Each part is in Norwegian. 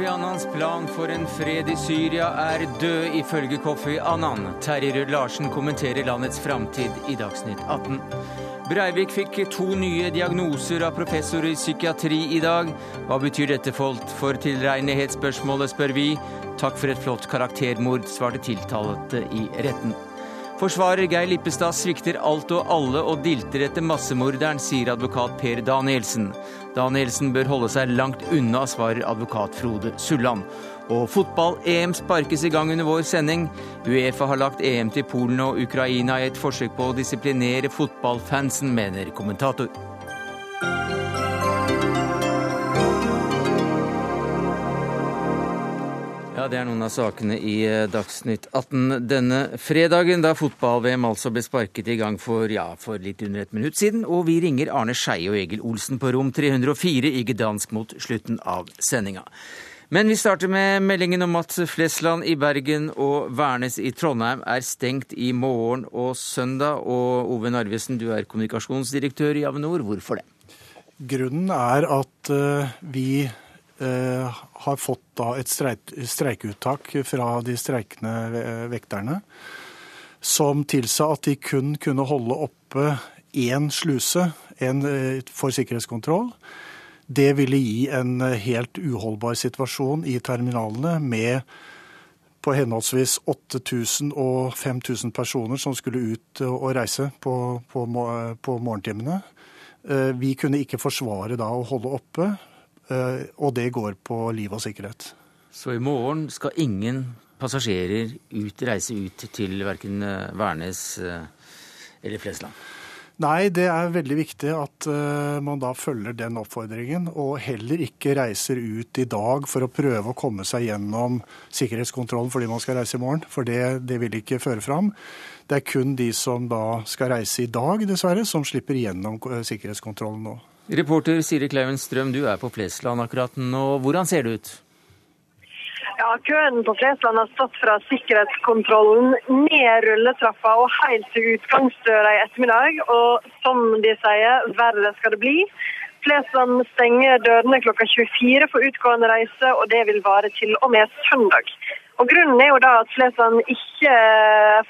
Kofi Annans plan for en fred i Syria er død, ifølge Kofi Annan. Terje Rød Larsen kommenterer landets framtid i Dagsnytt 18. Breivik fikk to nye diagnoser av professor i psykiatri i dag. Hva betyr dette for tilregnelighetsspørsmålet, spør vi. Takk for et flott karaktermord, svarte tiltalte i retten. Forsvarer Geir Lippestad svikter alt og alle og dilter etter massemorderen, sier advokat Per Danielsen. Danielsen bør holde seg langt unna, svarer advokat Frode Sulland. Og fotball-EM sparkes i gang under vår sending. Uefa har lagt EM til Polen og Ukraina i et forsøk på å disiplinere fotballfansen, mener kommentator. Ja, Det er noen av sakene i eh, Dagsnytt 18 denne fredagen, da fotball-VM altså ble sparket i gang for, ja, for litt under et minutt siden. Og vi ringer Arne Skeie og Egil Olsen på rom 304 i Gdansk mot slutten av sendinga. Men vi starter med meldingen om at Flesland i Bergen og Værnes i Trondheim er stengt i morgen og søndag. Og Ove Narvesen, du er kommunikasjonsdirektør i Avinor. Hvorfor det? Grunnen er at uh, vi Eh, har fått et streikeuttak fra de streikende vekterne som tilsa at de kun kunne holde oppe én sluse en, eh, for sikkerhetskontroll. Det ville gi en helt uholdbar situasjon i terminalene med på henholdsvis 8000 og 5000 personer som skulle ut og reise på, på, på morgentimene. Eh, vi kunne ikke forsvare da å holde oppe Eh, og det går på liv og sikkerhet. Så i morgen skal ingen passasjerer ut, reise ut til verken eh, Værnes eh, eller Flesland? Nei, det er veldig viktig at man da følger den oppfordringen, og heller ikke reiser ut i dag for å prøve å komme seg gjennom sikkerhetskontrollen fordi man skal reise i morgen, for det, det vil ikke føre fram. Det er kun de som da skal reise i dag, dessverre, som slipper gjennom sikkerhetskontrollen nå. Reporter Siri Kleiven Strøm, du er på Flesland akkurat nå. Hvordan ser det ut? Ja, Køen på Flesland har stått fra sikkerhetskontrollen ned rulletrappa og helt til utgangsdøra i ettermiddag. Og som de sier, verre skal det bli. Flesland stenger dørene klokka 24 for utgående reise, og det vil vare til og med søndag. Og Grunnen er jo da at Flesland ikke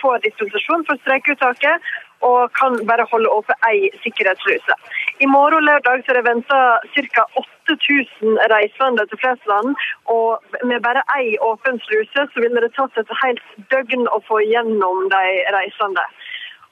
får dispensasjon for streikeuttaket, og kan bare holde åpen ei sikkerhetsluse. I morgen lørdag så er det venta ca. 8000 reisende til Flesland. Og med bare ei åpen sluse så ville det tatt et helt døgn å få gjennom de reisende.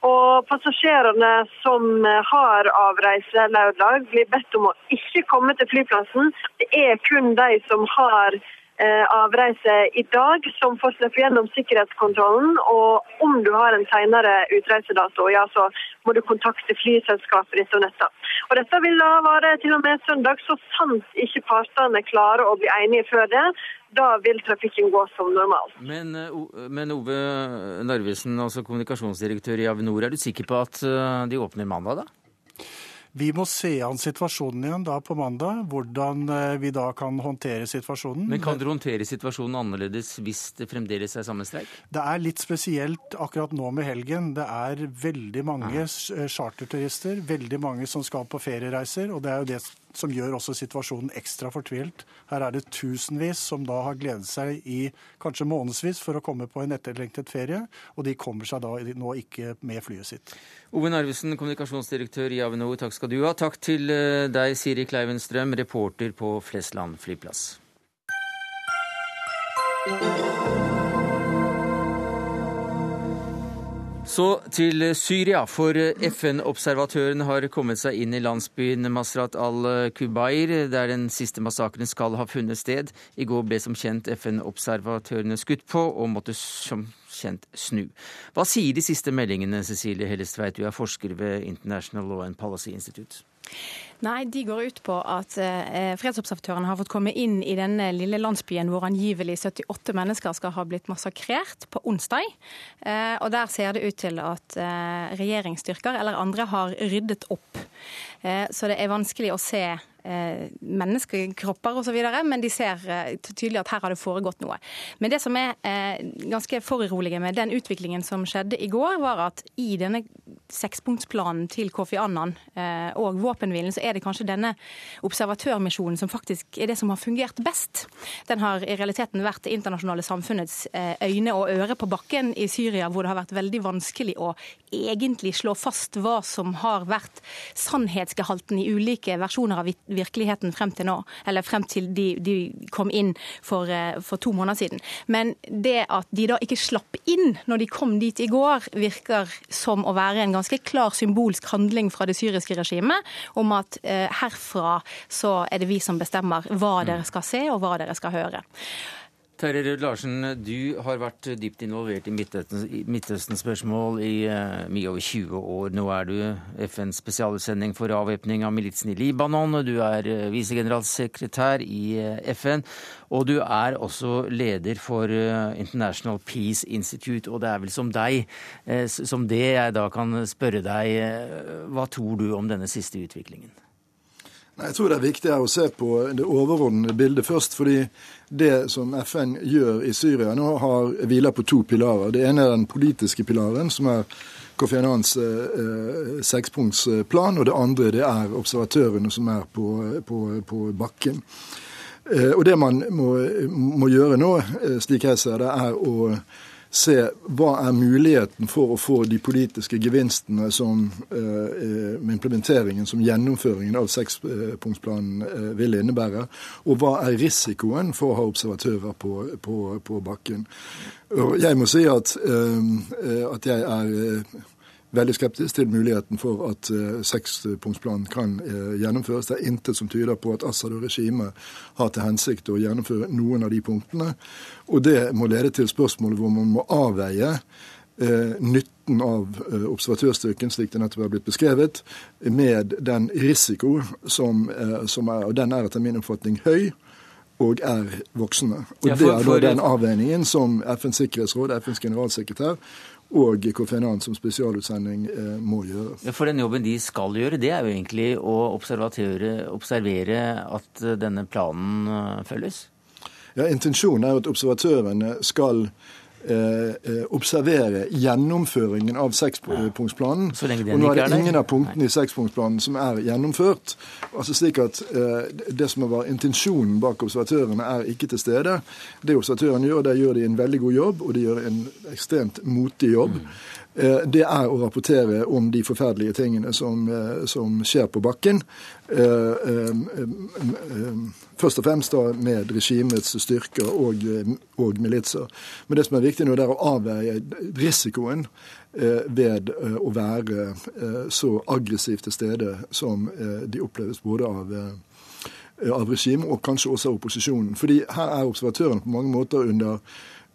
Og Passasjerene som har avreise lørdag, blir bedt om å ikke komme til flyplassen. Det er kun de som har Eh, avreise i dag, som får slippe gjennom sikkerhetskontrollen. Og om du har en senere utreisedato, ja, så må du kontakte flyselskapet ditt og dette. Og dette vil da vare til og med søndag, så sant ikke partene klarer å bli enige før det. Da vil trafikken gå som normalt. Men, eh, men Ove Narvesen, altså kommunikasjonsdirektør i Avinor, er du sikker på at eh, de åpner mandag, da? Vi må se an situasjonen igjen da på mandag, hvordan eh, vi da kan håndtere situasjonen. Men kan dere håndtere situasjonen annerledes hvis det fremdeles er samme streik? Det er litt spesielt akkurat nå med helgen. Det er veldig mange ja. charterturister, veldig mange som skal på feriereiser. og det er jo det som gjør også situasjonen ekstra fortvilt. Her er det tusenvis som da har gledet seg i kanskje månedsvis for å komme på en etterlengtet ferie, og de kommer seg da nå ikke med flyet sitt. Ove Narvesen, kommunikasjonsdirektør i Avinor, takk skal du ha. Takk til eh, deg, Siri Kleiven Strøm, reporter på Flesland flyplass. Så til Syria, for FN-observatøren har kommet seg inn i landsbyen Masrat al-Kubair, der den siste massakren skal ha funnet sted. I går ble som kjent FN-observatørene skutt på, og måtte som kjent snu. Hva sier de siste meldingene, Cecilie Hellestveit, du er forsker ved International Law and Policy Institute? Nei, de går ut på at eh, fredsobservatøren har fått komme inn i denne lille landsbyen hvor angivelig 78 mennesker skal ha blitt massakrert på onsdag. Eh, og der ser det ut til at eh, regjeringsstyrker eller andre har ryddet opp. Så det er vanskelig å se Eh, menneskekropper osv., men de ser eh, tydelig at her har det foregått noe. Men det som er eh, ganske foruroligende med den utviklingen som skjedde i går, var at i denne sekspunktsplanen til Kofi Annan og våpenhvilen, så er det kanskje denne observatørmisjonen som faktisk er det som har fungert best. Den har i realiteten vært det internasjonale samfunnets øyne og øre på bakken i Syria, hvor det har vært veldig vanskelig å egentlig slå fast hva som har vært sannhetsgehalten i ulike versjoner av virkeligheten frem til nå, eller frem til de, de kom inn for, eh, for, to måneder siden. Men det at de da ikke slapp inn når de kom dit i går, virker som å være en ganske klar symbolsk handling fra det syriske regimet om at eh, herfra så er det vi som bestemmer hva dere skal se og hva dere skal høre. Terje Rød Larsen, du har vært dypt involvert i Midtøsten-spørsmål i mye over 20 år. Nå er du FNs spesialutsending for avvæpning av militsen i Libanon. Du er uh, visegeneralsekretær i uh, FN, og du er også leder for International Peace Institute. Og det er vel som deg, som det jeg da kan spørre deg, hva tror du om denne siste utviklingen? Jeg tror det er viktig å se på det overordnede bildet først. fordi det som FN gjør i Syria nå, har hviler på to pilarer. Det ene er den politiske pilaren, som er Kofi Annans eh, sekspunktsplan. Og det andre det er observatørene som er på, på, på bakken. Eh, og det man må, må gjøre nå, eh, slik jeg ser det, er å se hva er muligheten for å få de politiske gevinstene som eh, med implementeringen, som gjennomføringen av sekspunktsplanen eh, vil innebære, og hva er risikoen for å ha observatører på, på, på bakken. Og jeg må si at, eh, at jeg er veldig skeptisk til muligheten for at eh, sekspunktsplanen kan eh, gjennomføres. Det er intet som tyder på at Assad og regimet har til hensikt å gjennomføre noen av de punktene. Og det må lede til spørsmålet hvor man må avveie eh, nytten av observatørstyrken, slik det nettopp er blitt beskrevet, med den risiko som, som er, og den er etter min oppfatning høy og er voksne. Og ja, for, Det er da den avveiningen som FNs sikkerhetsråd, FNs generalsekretær og Kofi Annan som spesialutsending eh, må gjøre. Ja, for den jobben de skal gjøre, det er jo egentlig å observere at eh, denne planen eh, følges? Ja, Intensjonen er jo at observatørene skal observere gjennomføringen av sekspunktsplanen. Ja. Og nå er det ingen av punktene i sekspunktsplanen som er gjennomført. Altså slik at eh, Det som var intensjonen bak observatørene, er ikke til stede. Det observatørene gjør, der gjør de en veldig god jobb, og de gjør en ekstremt motig jobb. Mm. Eh, det er å rapportere om de forferdelige tingene som, eh, som skjer på bakken. Eh, først og fremst da med regimets styrker og, og militser. Men det som er viktig nå, det er å avveie risikoen ved å være så aggressivt til stede som de oppleves både av av regimet og kanskje også av opposisjonen. Fordi her er observatørene på mange måter under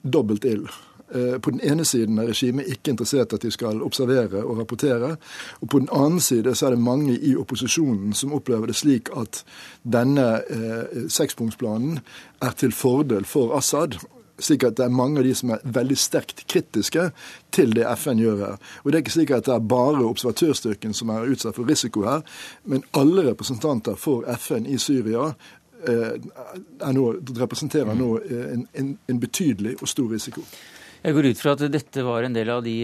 dobbelt ild. Eh, på den ene siden er regimet ikke interessert at de skal observere og rapportere. Og på den annen side så er det mange i opposisjonen som opplever det slik at denne eh, sekspunktsplanen er til fordel for Assad. Slik at det er mange av de som er veldig sterkt kritiske til det FN gjør her. Og Det er ikke slik at det er bare observatørstyrken som er utsatt for risiko her, men alle representanter for FN i Syria eh, nå, representerer nå eh, en, en, en betydelig og stor risiko. Jeg går ut fra at dette var en del av de,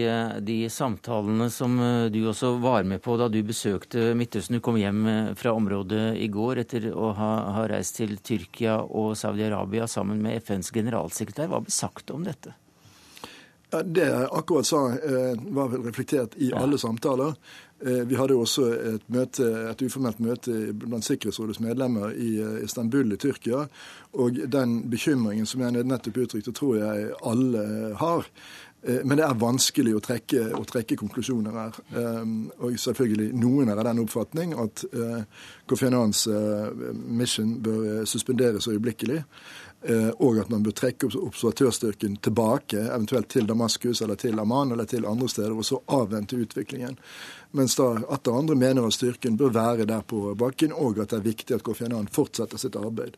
de, samtalene som eh, du også var med på da du besøkte Midtøsten. Du kom hjem eh, fra området i går etter å ha, ha reist til Tyrkia og Saudi-Arabia sammen med FNs generalsekretær. Hva ble sagt om dette? Ja, det jeg akkurat sa, eh, var vel reflektert i ja. alle samtaler. Eh, vi hadde også et, møte, et uformelt møte blant Sikkerhetsrådets medlemmer i eh, Istanbul i Tyrkia. Og den bekymringen som jeg nettopp uttrykte, tror jeg alle har. Eh, men det er vanskelig å trekke, å trekke konklusjoner her. Og selvfølgelig noen er av den oppfatning at Kofi Annans mission bør suspenderes øyeblikkelig. Og at man bør trekke observatørstyrken tilbake, eventuelt til Damaskus eller til Amman eller til andre steder, og så avvente utviklingen. Mens da atter andre mener at styrken bør være der på bakken, og at det er viktig at Kofi Annan fortsetter sitt arbeid.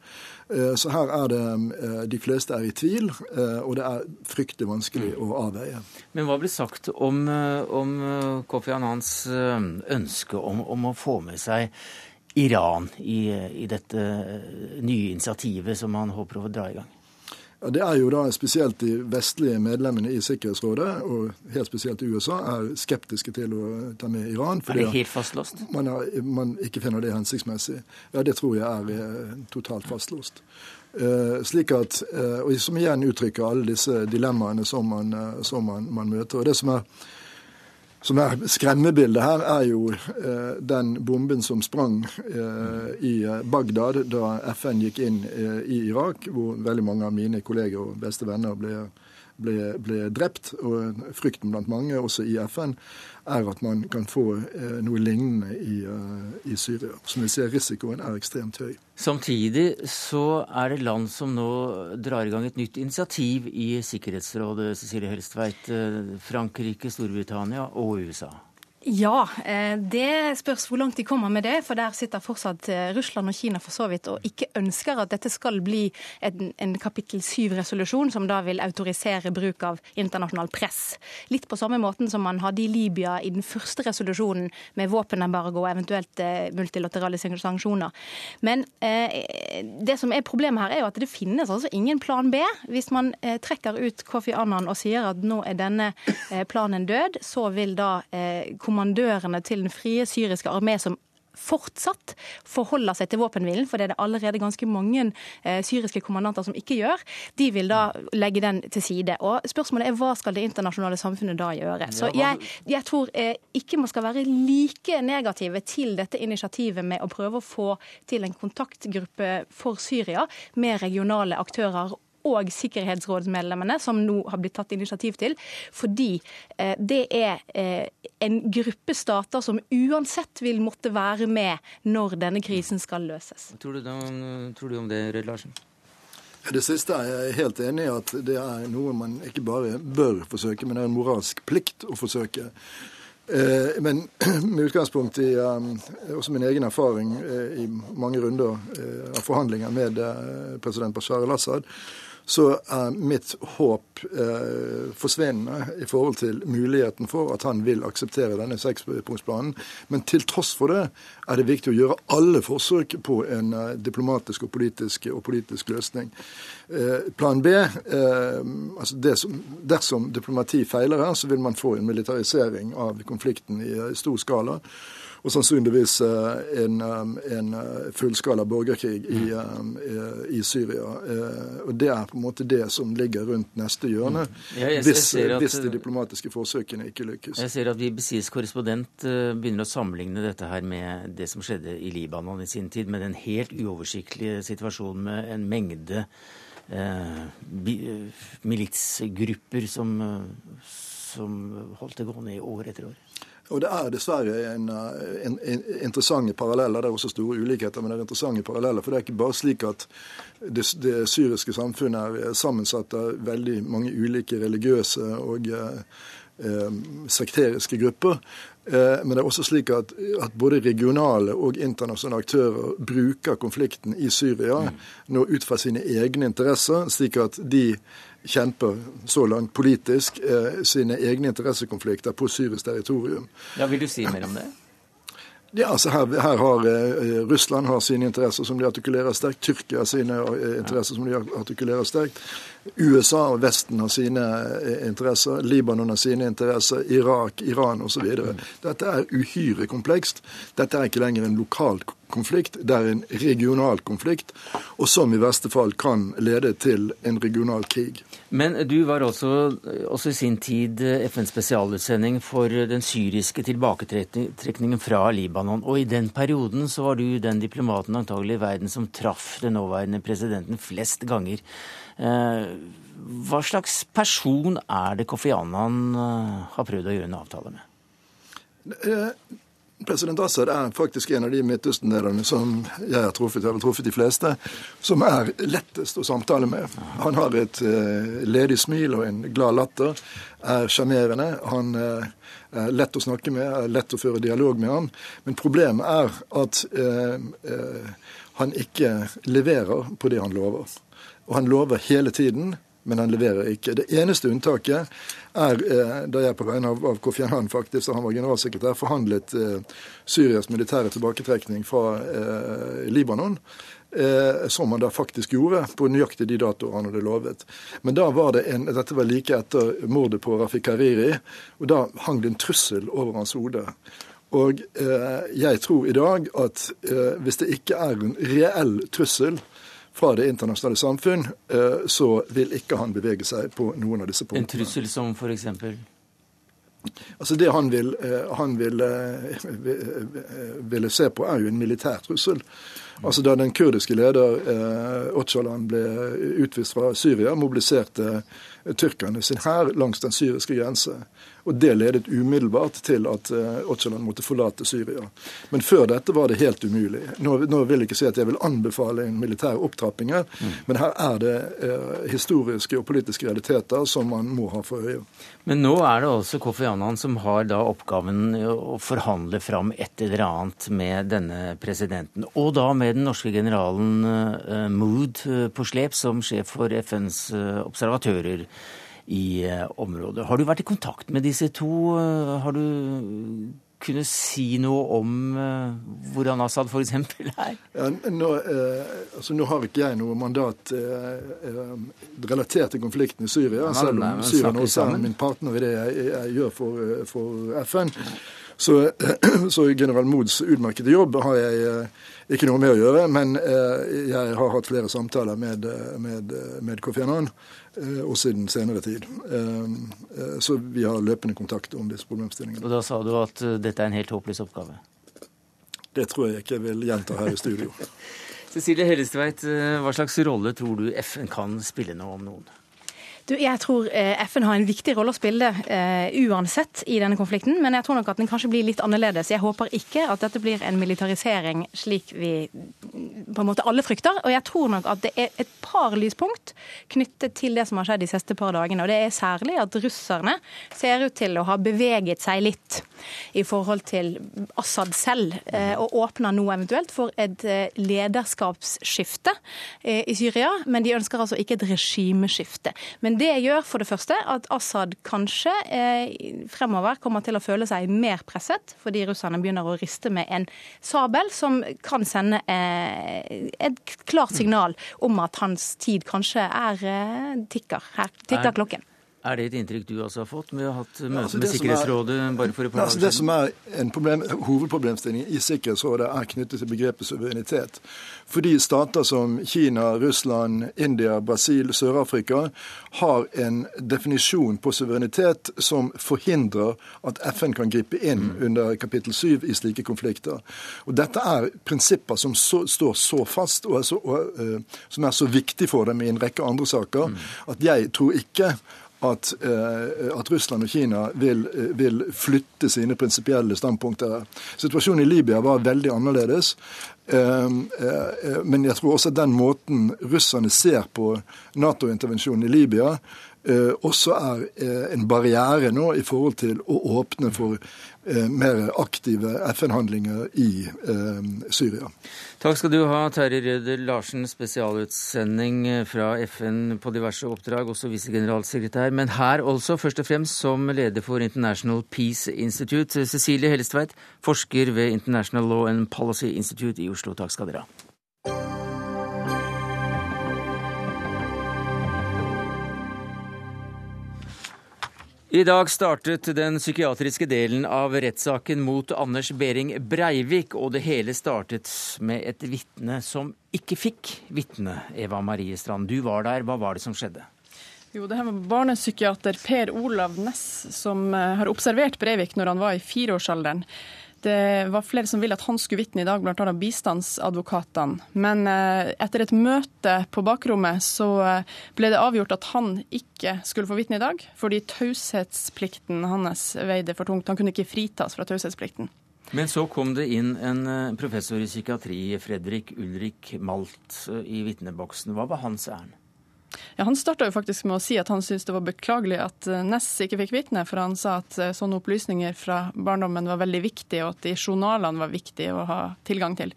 Eh, så her er det eh, De fleste er i tvil, eh, og det er fryktelig vanskelig å avveie. Men hva blir sagt om, om Kofi Annans ønske om, om, å få med seg Iran i, i dette nye initiativet som man håper å dra i gang? Ja, Det er jo da spesielt de vestlige medlemmene i Sikkerhetsrådet, og helt spesielt i USA, er skeptiske til å ta med Iran. er det helt fastlåst? Man, er, man, ikke finner det hensiktsmessig. Ja, det tror jeg er eh, totalt fastlåst. Uh, slik at, uh, og Som igjen uttrykker alle disse dilemmaene som man, uh, som man, man møter. Og Det som er som er Skremmebildet her er jo eh, den bomben som sprang eh, i Bagdad da FN gikk inn eh, i Irak, hvor veldig mange av mine kolleger og beste venner ble, ble, ble drept. Og frykten blant mange, også i FN, er at man kan få eh, noe lignende i, eh, i Syria. Som vi ser, risikoen er ekstremt høy. Samtidig så er det land som nå drar i gang et nytt initiativ i Sikkerhetsrådet, Cecilie Helstveit. Eh, Frankrike, Storbritannia og USA. Ja, eh, det spørs hvor langt de kommer med det. For der sitter fortsatt eh, Russland og Kina for så vidt og ikke ønsker at dette skal bli en, en kapittel syv-resolusjon, som da vil autorisere bruk av internasjonal press. Litt på samme måten som man hadde i Libya i den første resolusjonen med våpenembargo og eventuelt eh, multilaterale sanksjoner. Men eh, det som er problemet her, er jo at det finnes altså ingen plan B. Hvis man eh, trekker ut Kofi Annan og sier at nå er denne eh, planen død, så vil da eh, kommandørene til den frie syriske armé som fortsatt forholder seg til våpenhvilen, for det er det allerede ganske mange eh, syriske kommandanter som ikke gjør, de vil da legge den til side. Og Spørsmålet er hva skal det internasjonale samfunnet da gjøre? Så jeg, jeg tror eh, ikke man skal være like negative til dette initiativet med å prøve å få til en kontaktgruppe for Syria med regionale aktører og sikkerhetsrådsmedlemmene, som nå har blitt tatt initiativ til. Fordi eh, det er eh, en gruppe stater som uansett vil måtte være med når denne krisen skal løses. Tror du, da, tror du om det, Rød Larsen? Det siste er jeg helt enig i at det er noe man ikke bare bør forsøke, men det er en moralsk plikt å forsøke. Eh, men med utgangspunkt i også min egen erfaring i mange runder av forhandlinger med president Bashar al-Assad, så er mitt håp eh, forsvinnende i forhold til muligheten for at han vil akseptere denne sekspunktsplanen. Men til tross for det er det viktig å gjøre alle forsøk på en eh, diplomatisk og politisk, og politisk løsning. Eh, plan B eh, altså som, Dersom diplomati feiler her, så vil man få en militarisering av konflikten i, i stor skala og sannsynligvis eh, en, eh, en eh, fullskala borgerkrig i, i, Syria. Og Det er på en måte det som ligger rundt neste hjørne, mm. ja, jeg, hvis, jeg at, hvis, de diplomatiske forsøkene ikke lykkes. Jeg ser at BBCs korrespondent begynner å sammenligne dette her med det som skjedde i Libanon i sin tid, med den helt uoversiktlige situasjonen med en mengde eh, militsgrupper som, som holdt det gående i år etter år. Og Det er dessverre en, en, en interessante paralleller. Det er også store ulikheter, men det er interessante paralleller. For det er ikke bare slik at det, det syriske samfunnet er sammensatt av veldig mange ulike religiøse og eh, eh, sekteriske grupper. Eh, men det er også slik at, at, både regionale og internasjonale aktører bruker konflikten i Syria mm. nå ut fra sine egne interesser, slik at de kjemper så langt politisk eh, sine egne interessekonflikter på syrisk territorium. Ja, Vil du si mer om det? Ja, altså her, her har eh, Russland har sine interesser som de artikulerer sterkt. Tyrkia har sine eh, interesser som de artikulerer sterkt. USA og Vesten har sine eh, interesser, Libanon har sine interesser, Irak, Iran osv. Dette er uhyre komplekst. Dette er ikke lenger en lokal konflikt, det er en regional konflikt, og som i verste fall kan lede til en regional krig. Men du var også, også i sin tid FNs spesialutsending for den syriske tilbaketrekningen fra Libanon. Og i den perioden så var du den diplomaten antagelig i verden som traff den nåværende presidenten flest ganger. Eh, hva slags person er det Kofi Annan eh, har prøvd å gjøre en avtale med? Eh, President Assad er faktisk en av de Midtøsten-lederne som jeg har truffet, jeg har truffet de fleste, som er lettest å samtale med. Han har et ledig smil og en glad latter, er sjarmerende. Han er lett å snakke med, er lett å føre dialog med ham. Men problemet er at han ikke leverer på det han lover. Og han lover hele tiden, men han leverer ikke. Det eneste unntaket er eh, da jeg på vegne av, av Kofi Annan faktisk, da han var generalsekretær, forhandlet eh, Syrias militære tilbaketrekning fra eh, Libanon. Eh, som han da faktisk gjorde på nøyaktig de datoer han hadde lovet. Men da var det en, dette var like etter mordet på Rafik Hariri, og da hang det en trussel over hans hode. Og eh, jeg tror i dag at eh, hvis det ikke er en reell trussel fra det internasjonale samfunn, eh, så vil ikke han bevege seg på noen av disse punktene. En trussel som f.eks.? Altså Det han vil, eh, han vil, vil, ville se på, er jo en militær trussel. Altså Da den kurdiske leder Ocalan Öcalan ble utvist fra Syria, mobiliserte tyrkerne sin hær langs den syriske grense. Og Det ledet umiddelbart til at eh, måtte forlate Syria. Men før dette var det helt umulig. Nå, nå vil jeg ikke si at jeg vil anbefale en militær opptrapping, mm. men her er det eh, historiske og politiske realiteter som man må ha for øye. Men nå er det altså Kofi Annan som har da oppgaven å forhandle fram et eller annet med denne presidenten. Og da med den norske generalen eh, Mood uh, på slep som sjef for FNs eh, observatører i eh, området. Har du vært i kontakt med disse to? Eh, har du kunnet si noe om uh, hvordan Assad f.eks. er? Ja, nå, eh, altså, nå, har ikke jeg noe mandat eh, relatert til konflikten i Syria, selv om Syria også er min partner i det jeg, jeg gjør for, for FN. Så, så, general Moods utmerkede jobb har jeg ikke noe med å gjøre. Men jeg har hatt flere samtaler med, med, med Kofi Annan Eh, siden senere tid. Eh, eh, så vi har løpende kontakt om disse problemstillingene. Og da sa du at dette er en helt håpløs oppgave? Det tror jeg ikke jeg vil gjenta her i studio. Cecilie Hellestveit, hva slags rolle tror du FN kan spille nå om noen? Du, jeg tror eh, FN har en viktig rolle å spille uh, uansett i denne konflikten, men jeg tror nok at den kanskje blir litt annerledes. Jeg håper ikke at dette blir en militarisering slik vi på en måte alle frykter. Og jeg tror nok at det er et par lyspunkt knyttet til det som har skjedd de siste par dagene. Og det er særlig at russerne ser ut til å ha beveget seg litt i forhold til Assad selv, uh, og åpner nå eventuelt for et uh, lederskapsskifte i Syria. Men de ønsker altså ikke et regimeskifte. Men men det gjør for det første at Assad kanskje eh, fremover kommer til å føle seg mer presset, fordi russerne begynner å riste med en sabel som kan sende eh, et klart signal om at hans tid kanskje er eh, tikker. Her tikker klokken. Er det et inntrykk du også har fått med å ha hatt møte altså med Sikkerhetsrådet er, bare for et par altså Det som er en problem, hovedproblemstilling i Sikkerhetsrådet, er knyttet til begrepet suverenitet. Fordi stater som Kina, Russland, India, Brasil, Sør-Afrika har en definisjon på suverenitet som forhindrer at FN kan gripe inn mm. under kapittel 7 i slike konflikter. Og Dette er prinsipper som så, står så fast, og, er så, og uh, som er så viktig for dem i en rekke andre saker, mm. at jeg tror ikke at, eh, at, Russland og Kina vil, eh, vil flytte sine prinsipielle standpunkter. Situasjonen i Libya var veldig annerledes. Ehm, eh, men jeg tror også den måten russerne ser på Nato-intervensjonen i Libya, også er en barriere nå i forhold til å åpne for mer aktive FN-handlinger i eh, Syria. Takk skal du ha, Terje Røder Larsen, spesialutsending fra FN på diverse oppdrag, også visegeneralsekretær, men her også først og fremst som leder for International Peace Institute. Cecilie Hellestveit, forsker ved International Law and Policy Institute i Oslo. Takk skal dere ha. I dag startet den psykiatriske delen av rettssaken mot Anders Behring Breivik, og det hele startet med et vitne som ikke fikk vitne. Eva Marie Strand, du var der. Hva var det som skjedde? Jo, det her var barnepsykiater Per Olav Næss som eh, har observert Breivik når han var i fireårsalderen. Det var flere som ville at han skulle vitne i dag, bl.a. bistandsadvokatene. Men eh, etter et møte på bakrommet så eh, ble det avgjort at han ikke skulle få vitne i dag, fordi taushetsplikten hans veide for tungt. Han kunne ikke fritas fra taushetsplikten. Men så kom det inn en professor i psykiatri, Fredrik Ulrik Malt, i vitneboksen. Hva var hans ærend? Ja, Han starta faktisk med å si at han syntes det var beklagelig at eh, Ness ikke fikk vitne, for han sa at eh, sånne opplysninger fra barndommen var veldig viktige, og at de journalene var viktige å ha tilgang til.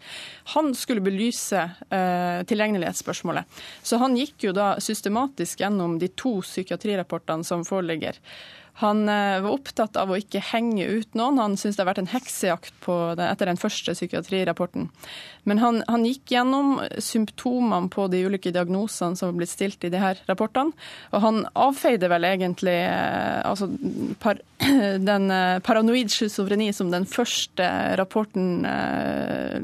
Han skulle belyse eh, tilregnelighetsspørsmålet, Så han gikk jo da systematisk gjennom de to psykiatrirapportene som foreligger. Han eh, var opptatt av å ikke henge ut noen. Han syntes det har vært en heksejakt det etter den første psykiatrirapporten. Men han, han, gikk gjennom symptomene på de ulike diagnosene som har blitt stilt i de her rapportene. Og han avfeide vel egentlig eh, altså, par, den eh, paranoid schizofreni som den første rapporten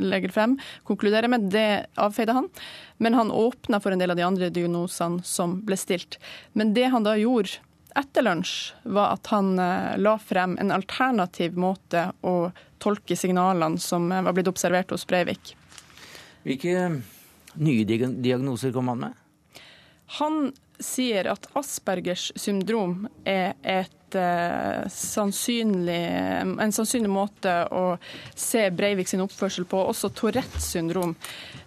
legger frem, konkluderer med. Det avfeide han. Men han åpna for en del av de andre diagnosene som ble stilt. Men det han da gjorde etter lunsj, var at han eh, la frem en alternativ måte å tolke signalene som eh, var blitt observert hos Breivik. Hvilke nye diagnoser kom han med? Han sier at Aspergers syndrom er et sannsynlig, en sannsynlig måte å se Breivik sin oppførsel på, også Tourettes syndrom.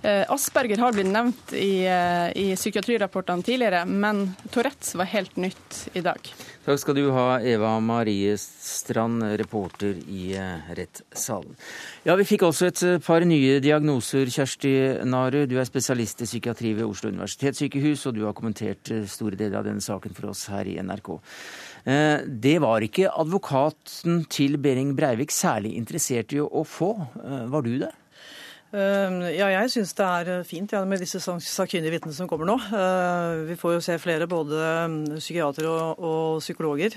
Uh, Asperger har blitt nevnt i, uh, i psykiatrirapportene tidligere, men Tourettes var helt nytt i dag. Takk skal du ha, Eva Marie Strand, reporter i rettssalen. Ja, Vi fikk også et par nye diagnoser. Kjersti Naru, du er spesialist i psykiatri ved Oslo universitetssykehus, og du har kommentert store deler av denne saken for oss her i NRK. Eh, det var ikke advokaten til Behring Breivik særlig interessert i å få. Eh, var du det? Eh, ja, jeg syns det er fint ja, med disse sakkyndige vitnene som kommer nå. Vi får jo se flere, både mm, psykiatere og, og psykologer,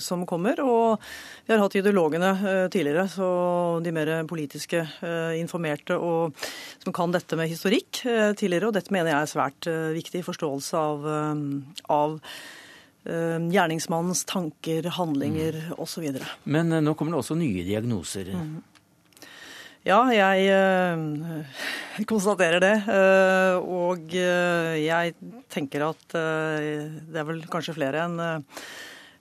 som kommer. Og vi har hatt ideologene tidligere, så de mer politiske informerte og som kan dette med historikk tidligere. Og dette mener jeg er svært viktig i forståelse av, av Eh, gjerningsmannens tanker, handlinger mm. osv. Men eh, nå kommer det også nye diagnoser. Mm. Ja, jeg øh, konstaterer det. Og jeg tenker at det er vel kanskje flere enn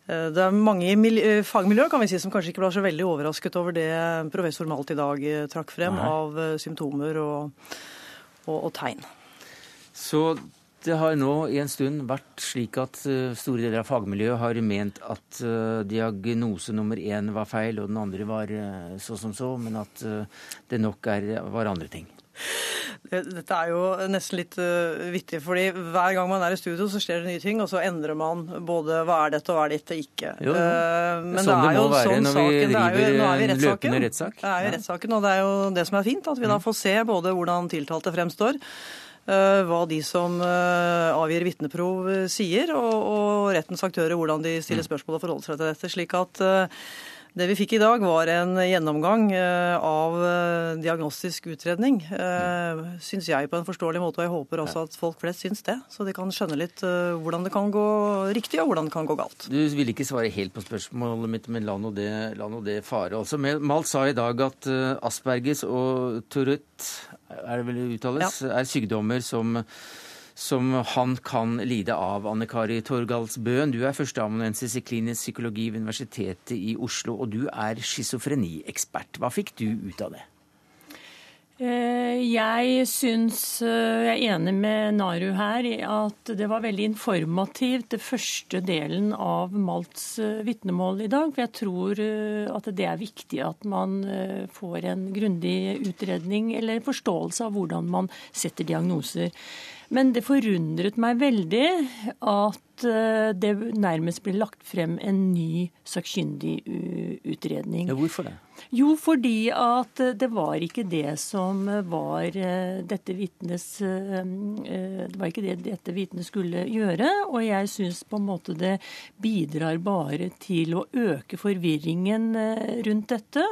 det er mange i fagmiljøet kan vi si, som kanskje ikke ble så veldig overrasket over det professor Malt i dag trakk frem Nei. av symptomer og, og, og tegn. Så det har nå i en stund vært slik at uh, store deler av fagmiljøet har ment at uh, diagnose nummer én var feil, og den andre var uh, så som så, men at det nok er, var andre ting. Dette er jo nesten litt uh, vittig, fordi hver gang man er i studio, så skjer det nye ting, og så endrer man både hva er dette og hva er dette ikke. Jo, uh, men sånn det, er jo sånn når vi driver jo, er vi løpende rettssak. Det er jo rettssaken, og det er jo det som er fint, at vi da mm. får se både hvordan tiltalte fremstår, Eh, hva de som eh, avgir vitneprov eh, sier, og, og rettens aktører hvordan de stiller mm. spørsmål og forholder seg til dette. slik at det vi fikk i dag, var en gjennomgang av diagnostisk utredning. Syns jeg på en forståelig måte, og jeg håper også at folk flest syns det. Så de kan skjønne litt hvordan det kan gå riktig, og hvordan det kan gå galt. Du vil ikke svare helt på spørsmålet mitt, men la nå det, det, fare. Altså, Malt sa i dag at Aspergers og Tourette er det vel uttales, ja. er sykdommer som, som han kan lide av. Anne Kari Torgalsbøen, du er førsteamanuensis i klinisk psykologi ved Universitetet i Oslo, og du er schizofreniekspert. Hva fikk du ut av det? Eh, jeg syns eh, jeg er enig med Naru her i at det var veldig informativt, det første delen av Malts eh, vitnemål i dag. For jeg tror at det er viktig at man får en grundig utredning eller forståelse av hvordan man setter diagnoser. Men det forundret meg veldig at det nærmest ble lagt frem en ny sakkyndig utredning. Ja, hvorfor det? Jo, fordi at det var ikke det som var eh, dette vitnes eh, eh, Det var ikke det dette vitnet skulle gjøre. Og jeg syns på en måte det bidrar bare til å øke forvirringen rundt dette.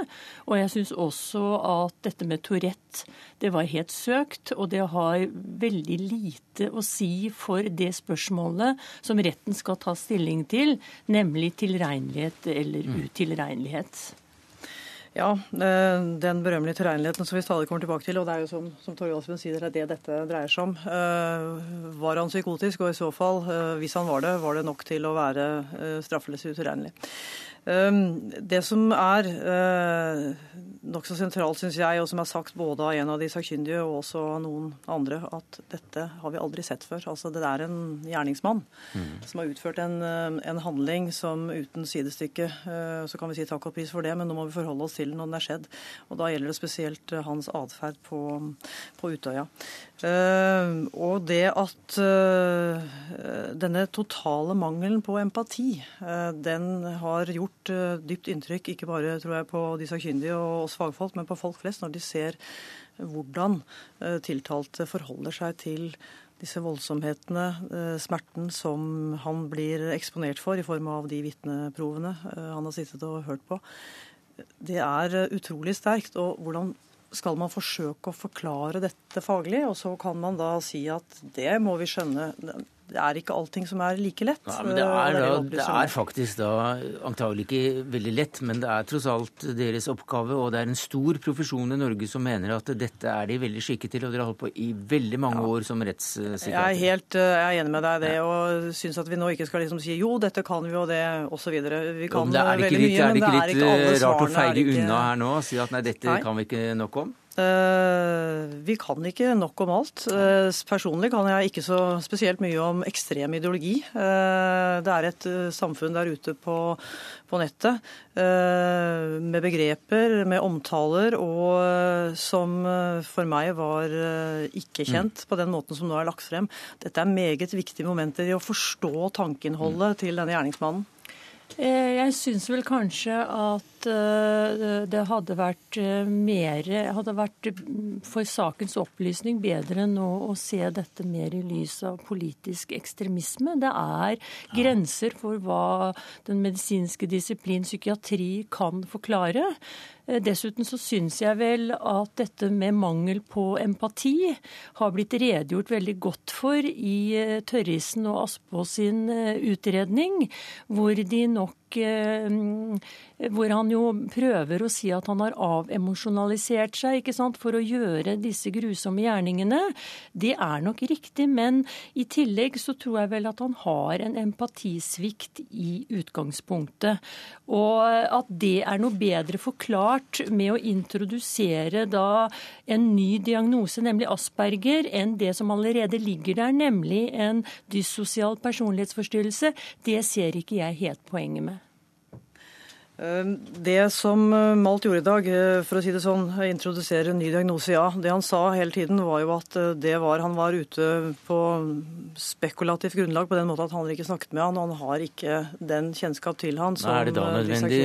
Og jeg syns også at dette med Tourette, det var helt søkt. Og det har veldig lite å si for det spørsmålet som retten skal ta stilling til, nemlig tilregnelighet eller mm. utilregnelighet. Ja, eh, den berømmelige tilregneligheten som vi stadig kommer tilbake til, og det er jo som, som Torje Aspen sier, det er det dette dreier seg om. Uh, var han psykotisk, og i så fall, uh, hvis han var det, var det nok til å være straffeløs utilregnelig. Ehm, det som er eh, nokså sentralt, syns jeg, og som er sagt både av en av de sakkyndige og også av noen andre, at dette har vi aldri sett før. Altså, Det er en gjerningsmann mm. som har utført en, eh, en, handling som uten sidestykke eh, Så kan vi si takk og pris for det, men nå må vi forholde oss til den når den er skjedd. Og da gjelder det spesielt hans atferd på, på Utøya. Og det at denne totale mangelen på empati, den har gjort dypt inntrykk, ikke bare tror jeg på de sakkyndige og oss fagfolk, men på folk flest, når de ser hvordan tiltalte forholder seg til disse voldsomhetene, smerten som han blir eksponert for i form av de vitneprovene han har sittet og hørt på. Det er utrolig sterkt. Og hvordan skal man forsøke å forklare dette faglig? Og så kan man da si at det må vi skjønne det er ikke allting som er like lett. Nei, men det er, da, det er, faktisk da antagelig ikke veldig lett, men det er tross alt deres oppgave. Og det er en stor profesjon i Norge som mener at dette er de veldig skikket til. Og dere har holdt på i veldig mange ja. år som rettssikkerhet. Jeg er helt jeg er enig med deg i det, og syns at vi nå ikke skal liksom si jo, dette kan vi og det, osv. Vi kan jo, veldig litt, mye, men det er ikke alle svarene. Rart å feige unna her nå og si at nei, dette nei. kan vi ikke nok om? Eh, vi kan ikke nok om alt. Eh, personlig kan jeg ikke så spesielt mye om ekstrem ideologi. Eh, det er et samfunn der ute på, på nettet med begreper, med omtaler, og som for meg var ikke mm. kjent på den måten som nå er lagt frem. Dette er meget viktige momenter i å forstå tankeinnholdet mm. til denne gjerningsmannen. Jeg syns vel kanskje at det hadde vært eh, mer Hadde vært mm, for sakens opplysning bedre nå å se dette mer i lys av politisk ekstremisme. Det er grenser for hva den medisinske disiplin psykiatri kan forklare. Eh, dessuten så syns jeg vel at dette med mangel på empati har blitt redegjort veldig godt for i Tørrisen og Aspås sin utredning, hvor de nok hvor han jo prøver å si at han har avemosjonalisert seg ikke sant, for å gjøre disse grusomme gjerningene. Det er nok riktig, men i tillegg så tror jeg vel at han har en empatisvikt i utgangspunktet. Og at det er noe bedre forklart med å introdusere da en ny diagnose, nemlig Asperger, enn det som allerede ligger der, nemlig en dyssosial personlighetsforstyrrelse, det ser ikke jeg helt poenget med. Ehm, det som eh, Malt gjorde i dag, eh, for å si det sånn, introdusere en ny diagnose, ja. Det han sa hele tiden, var jo at eh, det var han var ute på spekulativt grunnlag, på den måten at han ikke snakket med han, og han har ikke den kjennskap til han som Er det da nødvendig?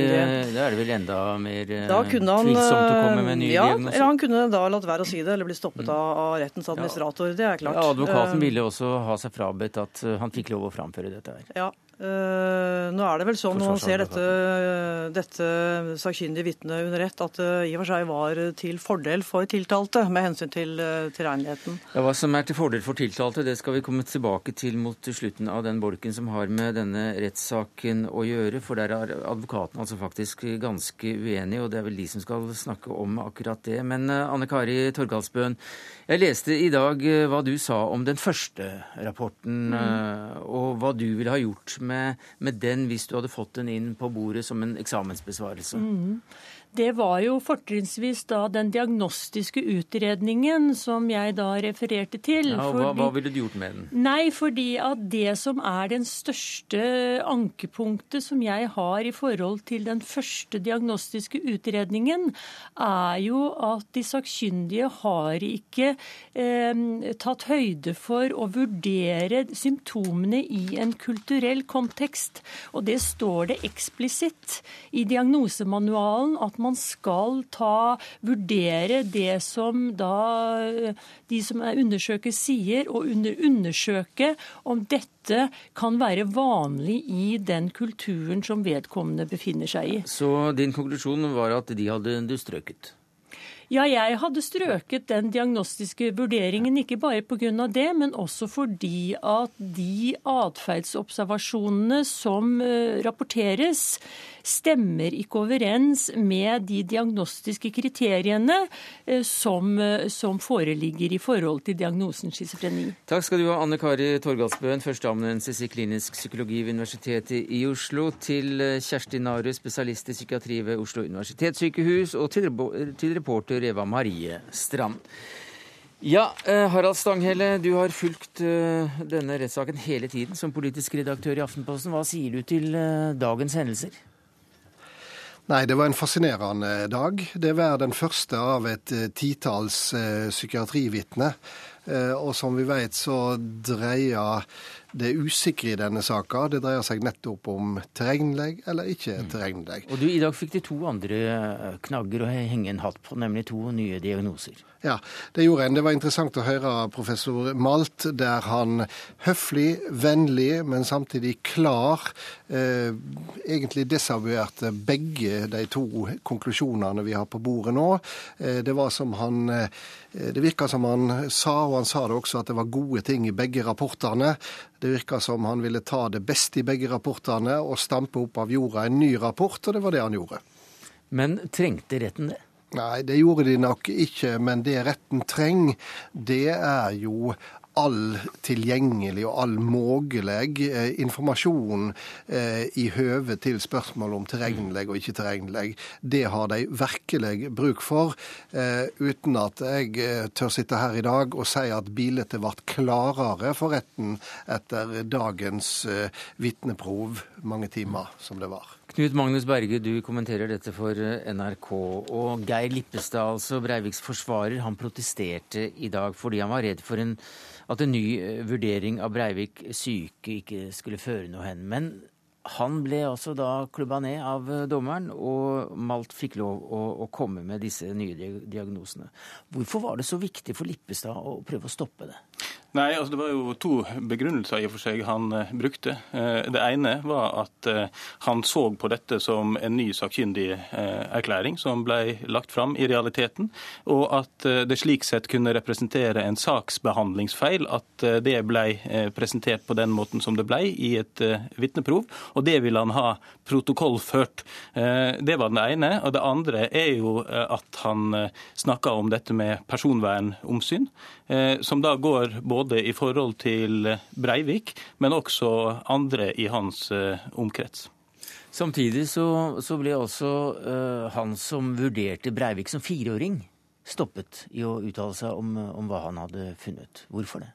Da er det vel enda mer han, tvilsomt å komme med ny ja, diagnose? Ja, han kunne da latt være å si det, eller bli stoppet mm. av rettens administrator. Det er klart. Ja, Advokaten ville også ha seg frabedt at han fikk lov å framføre dette her. Ja, nå er det vel sånn når man ser dette, dette sakkyndige vitnet under ett, at det i og for seg var til fordel for tiltalte med hensyn til tilregneligheten. Ja, hva som er til fordel for tiltalte, det skal vi komme tilbake til mot slutten av den bolken som har med denne rettssaken å gjøre. For der er advokaten altså faktisk ganske uenig, og det er vel de som skal snakke om akkurat det. Men Anne Kari Torgalsbøen, jeg leste i dag hva du sa om den første rapporten, mm. og hva du ville ha gjort med med, med, den hvis du hadde fått den inn på bordet som en eksamensbesvarelse? Mm det var jo fortrinnsvis da den diagnostiske utredningen som jeg da refererte til. Ja, og hva, hva, ville du gjort med den? Nei, fordi at det som er den største ankepunktet som jeg har i forhold til den første diagnostiske utredningen, er jo at de sakkyndige har ikke eh, tatt høyde for å vurdere symptomene i en kulturell kontekst. Og det står det eksplisitt i diagnosemanualen at man skal ta, vurdere det som da de som er undersøker sier, og under, undersøke om dette kan være vanlig i den kulturen som vedkommende befinner seg i. Så din konklusjon var at de hadde du strøket? Ja, jeg hadde strøket den diagnostiske vurderingen, ikke bare pga. det, men også fordi at de atferdsobservasjonene som eh, rapporteres, stemmer ikke overens med de diagnostiske kriteriene eh, som, eh, som foreligger i forhold til diagnosen schizofreni. Takk skal du ha, Anne Kari Torgalsbøen, førsteamanuensis i klinisk psykologi ved Universitetet i Oslo, til Kjersti Naru, spesialist i psykiatri ved Oslo universitetssykehus, og til, til reporter Eva Marie Strand. Ja, eh, Harald Stanghelle, du har fulgt eh, denne rettssaken hele tiden som politisk redaktør i Aftenposten. Hva sier du til eh, dagens hendelser? Nei, det var en fascinerende dag. Det var den første av et titalls psykiatrivitner. Og som vi vet, så dreier det usikre i denne saka det dreier seg nettopp om tilregnelig eller ikke mm. Og du, I dag fikk de to andre eh, knagger å henge en hatt på, nemlig to nye diagnoser. Ja, det gjorde en. Det var interessant å høre professor Malt, der han høflig, vennlig, men samtidig klar eh, egentlig desavouerte begge de to konklusjonene vi har på bordet nå. Eh, det var som han eh, det virka som han sa, og han sa det også, at det var gode ting i begge rapportene. Det virka som han ville ta det beste i begge rapportene og stampe opp av jorda en ny rapport, og det var det han gjorde. Men trengte retten det? Nei, det gjorde de nok ikke. Men det retten trenger, det er jo all tilgjengelig og all mulig eh, informasjon eh, i høve til spørsmål om tilregnelig og ikke tilregnelig. Det har de virkelig bruk for, eh, uten at jeg tør sitte her i dag og si at bildet ble klarere for retten etter dagens vitneprov mange timer som det var. Knut Magnus Berge, du kommenterer dette for NRK. Og Geir Lippestad, altså Breiviks forsvarer, han protesterte i dag fordi han var redd for en at en ny eh, vurdering av Breivik syke ikke skulle føre noe hen. Men han ble altså da klubba ned av eh, dommeren, og Malt fikk lov å, å, komme med disse nye diagnosene. Hvorfor var det så viktig for Lippestad å prøve å stoppe det? Nei, altså Det var jo to begrunnelser i og for seg han uh, brukte. Uh, det ene var at uh, han så på dette som en ny sakkyndig erklæring som ble lagt fram i realiteten, og at det slik sett kunne representere en saksbehandlingsfeil at det ble presentert på den måten som det ble i et vitneprov, og det ville han ha protokollført. Det var det ene. Og det andre er jo at han snakka om dette med personvernomsyn, som da går både både i forhold til Breivik, men også andre i hans eh, omkrets. Samtidig så, så ble også uh, han som vurderte Breivik som fireåring, stoppet i å uttale seg om, om, hva han hadde funnet. Hvorfor det?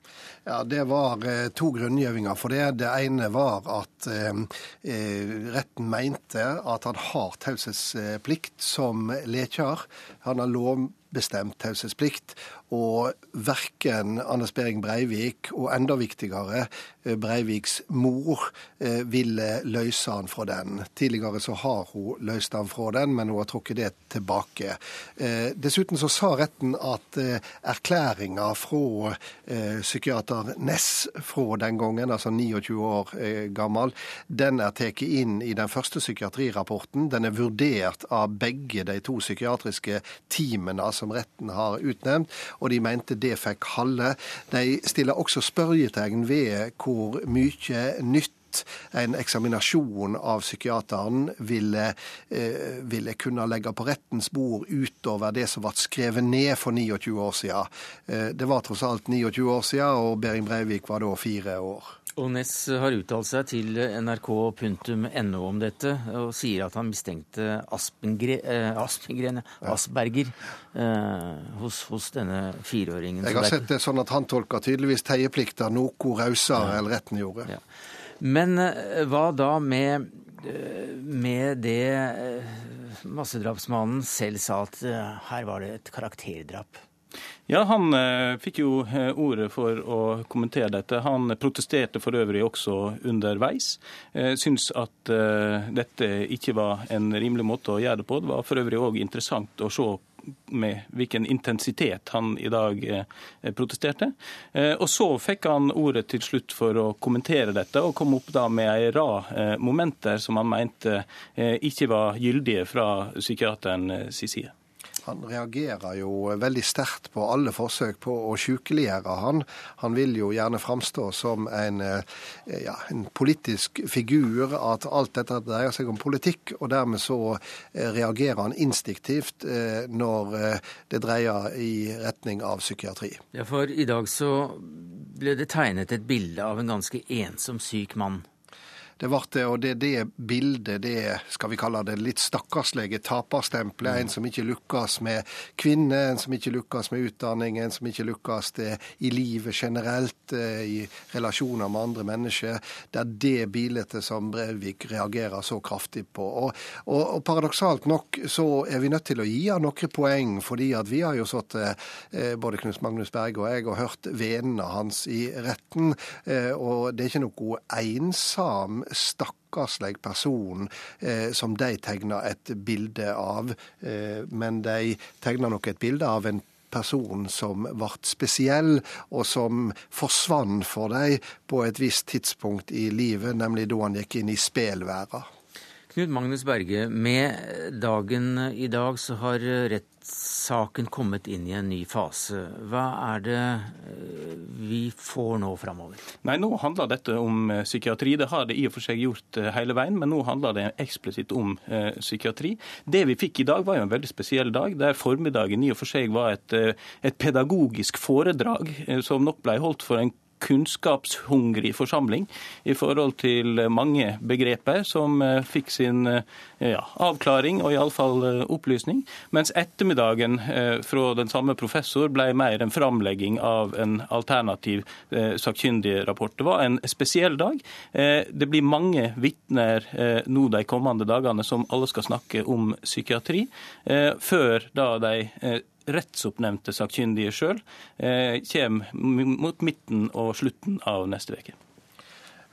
Ja, Det var eh, to grunngjevinger for det. Det ene var at eh, eh retten mente at han har taushetsplikt som lekjær. Han har lovbestemt taushetsplikt. Og verken Anders Behring Breivik og enda viktigere eh, Breiviks mor eh, ville løse han fra den. Tidligere så har hun løst han fra den, men hun har trukket det tilbake. Eh, dessuten så sa retten at erklæringa fra psykiater Ness fra den gangen, altså 29 år gammel, den er tatt inn i den første psykiatrirapporten. Den er vurdert av begge de to psykiatriske teamene som retten har utnevnt og de mente det fikk halde. De stiller også spørjetegn ved hvor mye nytt en eksaminasjon av psykiateren ville, eh, ville, kunne legge på rettens bord utover det som ble skrevet ned for 29 år siden. Eh, det var tross alt 29 år siden, og Behring Breivik var da fire år. Og Ness har uttalt seg til nrk.no om dette, og sier at han mistenkte Aspengre, eh, Aspengren, Asperger eh, hos, hos, denne fireåringen. Jeg har sett det sånn at han tolker tydeligvis teieplikta noe rausere ja. enn retten gjorde. Ja. Men eh, hva da med, eh, med det massedrapsmannen selv sa, at her var det et karakterdrap? Ja, Han eh, fikk jo eh, ordet for å kommentere dette. Han protesterte for øvrig også underveis. Eh, syns at eh, dette ikke var en rimelig måte å gjøre det på. Det var for øvrig òg interessant å se med hvilken intensitet han i dag eh, protesterte. Eh, og så fikk han ordet til slutt for å kommentere dette, og kom opp da med ei rad momenter som han mente ikke var gyldige fra psykiateren sin side. Han reagerer jo veldig sterkt på alle forsøk på å sykeliggjøre han. Han vil jo gjerne framstå som en, ja, en politisk figur, at alt dette dreier seg om politikk. Og dermed så reagerer han instinktivt når det dreier i retning av psykiatri. Ja, for i dag så ble det tegnet et bilde av en ganske ensom syk mann. Det ble det, og det det bildet, det skal vi kalle det litt stakkarslige taperstempelet. Mm. En som ikke lykkes med kvinner, en som ikke lykkes med utdanning, en som ikke lykkes i livet generelt, eh, i relasjoner med andre mennesker. Det er det bildet som Breivik reagerer så kraftig på. Og, og, og paradoksalt nok så er vi nødt til å gi han noen poeng, fordi at vi har jo sittet, eh, både Knut Magnus Berge og jeg, og hørt vennene hans i retten. Eh, og det er ikke noe ensom stakkarslig person eh, som de tegner et bilde av. Eh, men de tegner nok et bilde av en person som ble spesiell, og som forsvant for dem på et visst tidspunkt i livet, nemlig da han gikk inn i spelverden. Knut Magnus Berge, med dagen i dag så har rett saken kommet inn i en ny fase. Hva er det eh, vi får nå framover? Nei, Nå handler dette om eh, psykiatri. Det har det i og for seg gjort eh, hele veien, men nå handler det eksplisitt om psykiatri. Det vi fikk i dag, var jo en veldig spesiell dag, der formiddagen i og for seg var et, et pedagogisk foredrag som nok ble holdt for en kunnskapshungrig forsamling i forhold til mange begreper som eh, fikk sin eh, ja, avklaring og iallfall eh, opplysning. Mens ettermiddagen fra den samme professor ble mer en framlegging av en alternativ sakkyndig rapport. Det var en spesiell dag. Det blir mange vitner nå de kommende dagene som alle skal snakke om psykiatri, før da de rettsoppnevnte sakkyndige sjøl eh, kommer mot midten og slutten av neste uke.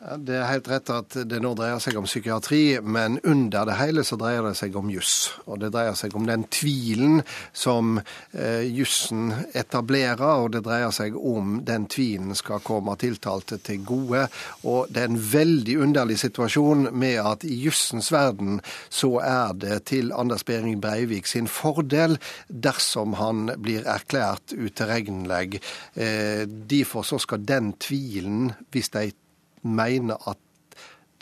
Det er helt rett at det nå dreier seg om psykiatri, men under det hele så dreier det seg om juss. Og det dreier seg om den tvilen som eh, jussen etablerer, og det dreier seg om den tvilen skal komme tiltalte til gode. Og det er en veldig underlig situasjon med at i jussens verden så er det til Anders Behring Breivik sin fordel dersom han blir erklært utilregnelig. Eh, derfor så skal den tvilen, hvis de mener at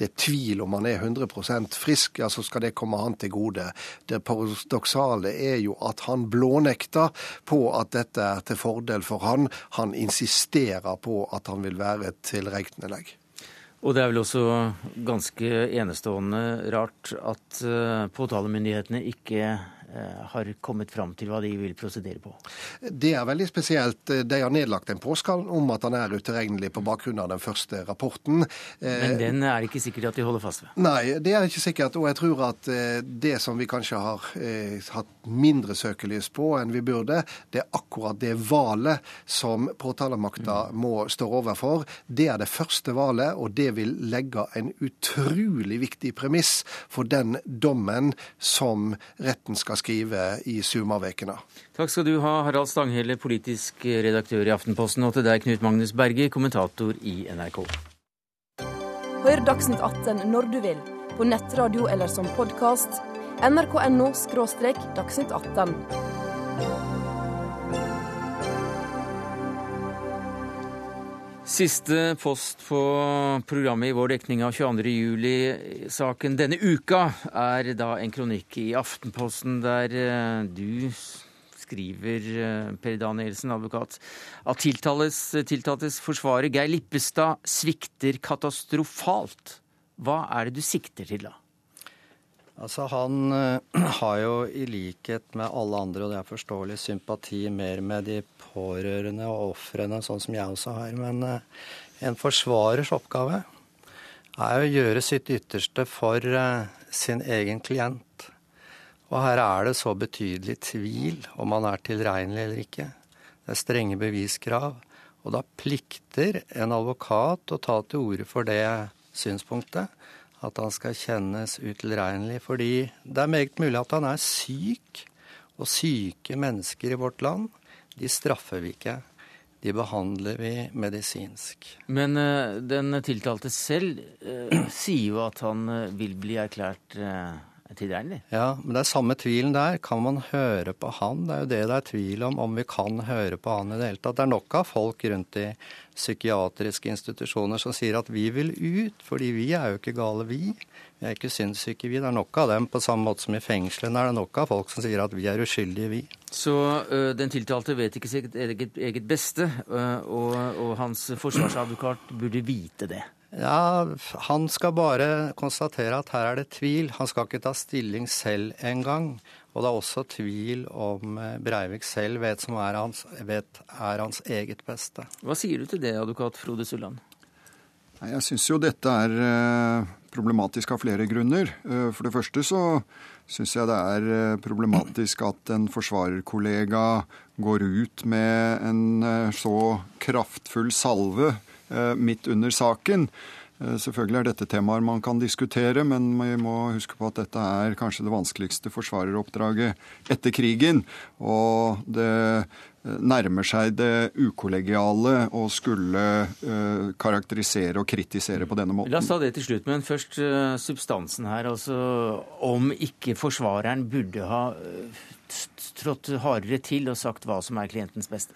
det er tvil om han er 100% frisk, ja, så skal det komme han til gode. Det paradoksale er jo at han blånekter på at dette er til fordel for han. Han insisterer på at han vil være tilregnelig. Og det er vel også ganske enestående rart at eh, påtalemyndighetene ikke har kommet fram til hva de vil prosedere på? Det er veldig spesielt. De har nedlagt en påskall om at han er utilregnelig på bakgrunn av den første rapporten. Men den er det ikke sikkert at de holder fast ved? Nei, det er ikke sikkert. Og jeg tror at eh, det som vi kanskje har eh, hatt mindre søkelys på enn vi burde, det er akkurat det valget som påtalemakta mm. må stå overfor. Det er det første valget, og det vil legge en utrolig viktig premiss for den dommen som retten skal skrive i Sumavekene. Takk skal du ha, Harald Stanghelle, politisk redaktør i Aftenposten, og til deg, Knut Magnus Berge, kommentator i NRK. Hør Dagsnytt 18 når du vil, på nettradio eller som podkast. nrk.no – dagsnytt 18. Siste post på programmet i vår dekning av 22.07-saken denne uka er da en kronikk i Aftenposten der eh, du skriver, eh, Per Danielsen, advokat, at tiltales, tiltaltes forsvarer Geir Lippestad svikter katastrofalt. Hva er det du sikter til da? Altså Han uh, har jo i likhet med alle andre, og det er forståelig, sympati mer med de pårørende og ofrene, sånn som jeg også har. Men uh, en forsvarers oppgave er å gjøre sitt ytterste for uh, sin egen klient. Og her er det så betydelig tvil om han er tilregnelig eller ikke. Det er strenge beviskrav. Og da plikter en advokat å ta til orde for det synspunktet at han skal kjennes utilregnelig. Fordi det er meget mulig at han er syk, og syke mennesker i vårt land, de straffer vi ikke. De behandler vi medisinsk. Men uh, den tiltalte selv uh, sier jo at han uh, vil bli erklært tilregnelig. Ja, men det er samme tvilen der. Kan man høre på han? Det er jo det det er tvil om, om vi kan høre på han i det hele tatt. Det er nok av folk rundt i psykiatriske institusjoner som sier at vi vil ut, fordi vi er jo ikke gale, vi. Vi er ikke sinnssyke, vi. Det er nok av dem, på samme måte som i fengslene er det nok av folk som sier at vi er uskyldige, vi. Så uh, den tiltalte vet ikke sitt eget, eget beste, uh, og, og hans forsvarsadvokat burde vite det? Ja, Han skal bare konstatere at her er det tvil. Han skal ikke ta stilling selv engang. Og det er også tvil om eh, Breivik selv vet, som er hans, vet er hans eget beste. Hva sier du til det, advokat Frode Sulland? Jeg syns jo dette er eh, problematisk av flere grunner. Eh, for det første så syns jeg det er problematisk at en forsvarerkollega går ut med en så kraftfull salve midt under saken. Eh, selvfølgelig er dette temaer man kan diskutere, men vi må huske på at dette er kanskje det vanskeligste forsvareroppdraget etter krigen. Og det eh, nærmer seg det ukollegiale å skulle karakterisere og kritisere på denne måten. La oss ta det til slutt, men først substansen her. Altså om ikke forsvareren burde ha uh, trådt hardere til og sagt hva som er klientens beste.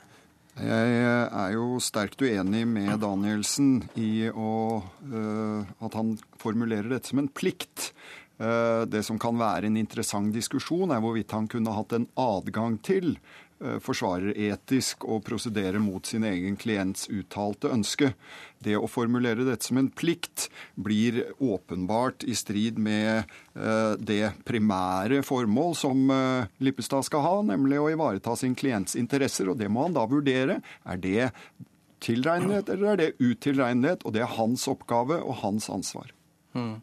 Jeg er jo sterkt uenig med Danielsen i å, uh, at han formulerer dette som en plikt. Uh, det som kan være en interessant diskusjon, er hvorvidt han kunne hatt en adgang til Eh, forsvarer etisk å prosedere mot sin egen klients uttalte ønske. Det å formulere dette som en plikt blir åpenbart i strid med eh, det primære formål som eh, Lippestad skal ha, nemlig å ivareta sin klients interesser. Og det må han da vurdere. Er det tilregnelighet eller er det utilregnelighet? Og det er hans oppgave og hans ansvar. Mm.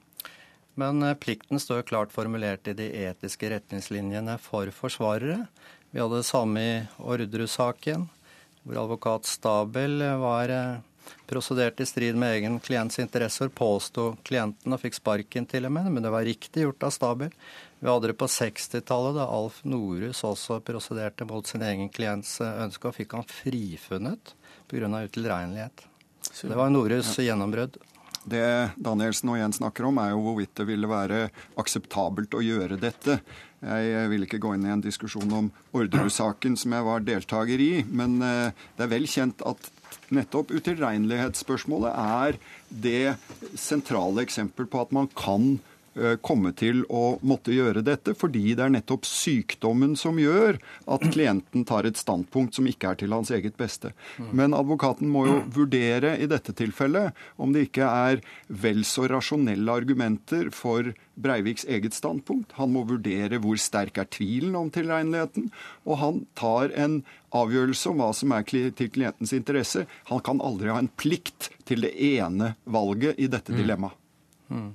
Men plikten står klart formulert i de etiske retningslinjene for forsvarere. Vi hadde det samme i Orderud-saken, hvor advokat Stabel var eh, prosedert i strid med egen klients interesser, påsto klienten og fikk sparken til og med, men det var riktig gjort av Stabel. Vi hadde det på 60-tallet, da Alf Norhus også prosederte mot sin egen klients eh, ønske, og fikk han frifunnet pga. utilregnelighet. Det var Norhus gjennombrudd. Det Danielsen og Jens snakker om, er jo hvorvidt det ville være akseptabelt å gjøre dette. Jeg vil ikke gå inn i en diskusjon om Orderud-saken som jeg var deltaker i, men eh, det er vel kjent at nettopp utilregnelighetsspørsmålet er det sentrale eksempel på at man kan komme til å måtte gjøre dette, fordi det er nettopp sykdommen som gjør at klienten tar et standpunkt som ikke er til hans eget beste. Men advokaten må jo vurdere i dette tilfellet om det ikke er vel så rasjonelle argumenter for Breiviks eget standpunkt. Han må vurdere hvor sterk er tvilen om tilregneligheten, og han tar en avgjørelse om hva som er til klientens interesse. Han kan aldri ha en plikt til det ene valget i dette dilemmaet. Mm.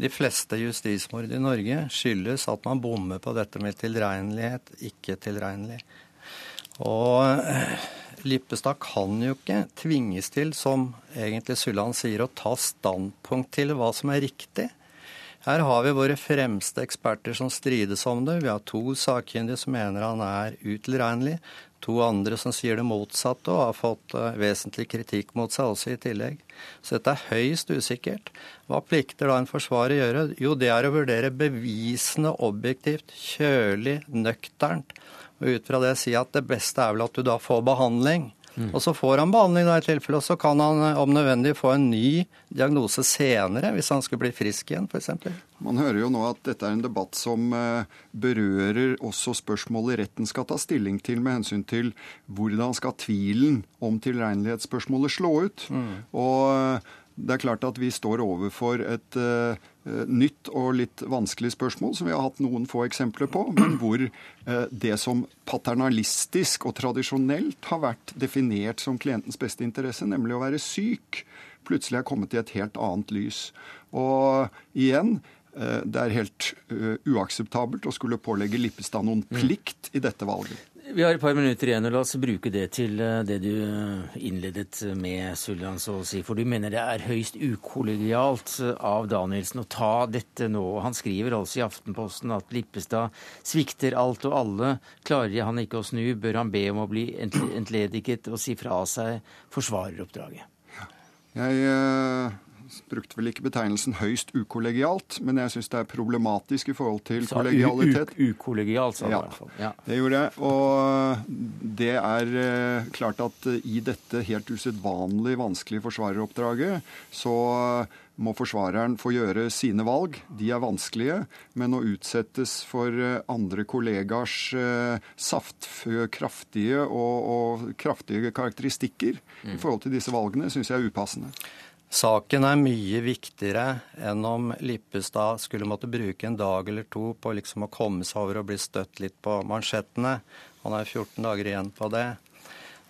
De fleste justismord i Norge skyldes at man bommer på dette med tilregnelighet, ikke tilregnelig. Og eh, Lippestad kan jo ikke tvinges til, som egentlig Sulland sier, å ta standpunkt til hva som er riktig. Her har vi våre fremste eksperter som strides om det. Vi har to sakkyndige som mener han er utilregnelig to andre som sier det motsatte, og har fått uh, vesentlig kritikk mot seg også i tillegg. Så dette er høyst usikkert. Hva plikter da en forsvarer gjøre? Jo, det er å vurdere bevisene objektivt, kjølig, nøkternt. Og ut fra det si at det beste er vel at du da får behandling. Mm. Og så får han behandling da i tilfelle, og så kan han eh, om nødvendig få en ny diagnose senere, hvis han skulle bli frisk igjen, f.eks. Man hører jo nå at dette er en debatt som eh, berører også spørsmålet retten skal ta stilling til med hensyn til hvordan skal tvilen om tilregnelighetsspørsmålet slå ut. Mm. Og eh, det er klart at vi står overfor et uh, nytt og litt vanskelig spørsmål, som vi har hatt noen få eksempler på, men hvor uh, det som paternalistisk og tradisjonelt har vært definert som klientens beste interesse, nemlig å være syk, plutselig er kommet i et helt annet lys. Og igjen, uh, det er helt uakseptabelt å skulle pålegge Lippestad noen mm. plikt i dette valget. Vi har et par minutter igjen, og la oss bruke det til eh, det du eh, innledet med, Sullian si. For du mener det er høyst ukollegialt eh, av Danielsen å ta dette nå. Han skriver altså i Aftenposten at Lippestad svikter alt og alle. Klarer han ikke å snu, bør han be om å bli entlediget og si fra seg forsvareroppdraget. Jeg brukte vel ikke betegnelsen høyst ukollegialt, men jeg syns det er problematisk i forhold til så, kollegialitet. Ukollegialt, sa du i hvert fall. Ja. Det gjorde jeg. Og det er uh, klart at i dette helt usedvanlig vanskelige forsvareroppdraget, så må forsvareren få gjøre sine valg. De er vanskelige, men å utsettes for andre kollegers saftkraftige og, og kraftige karakteristikker mm. i forhold til disse valgene, syns jeg er upassende. Saken er mye viktigere enn om Lippestad skulle måtte bruke en dag eller to på liksom å komme seg over og bli støtt litt på mansjettene. Han har 14 dager igjen på det.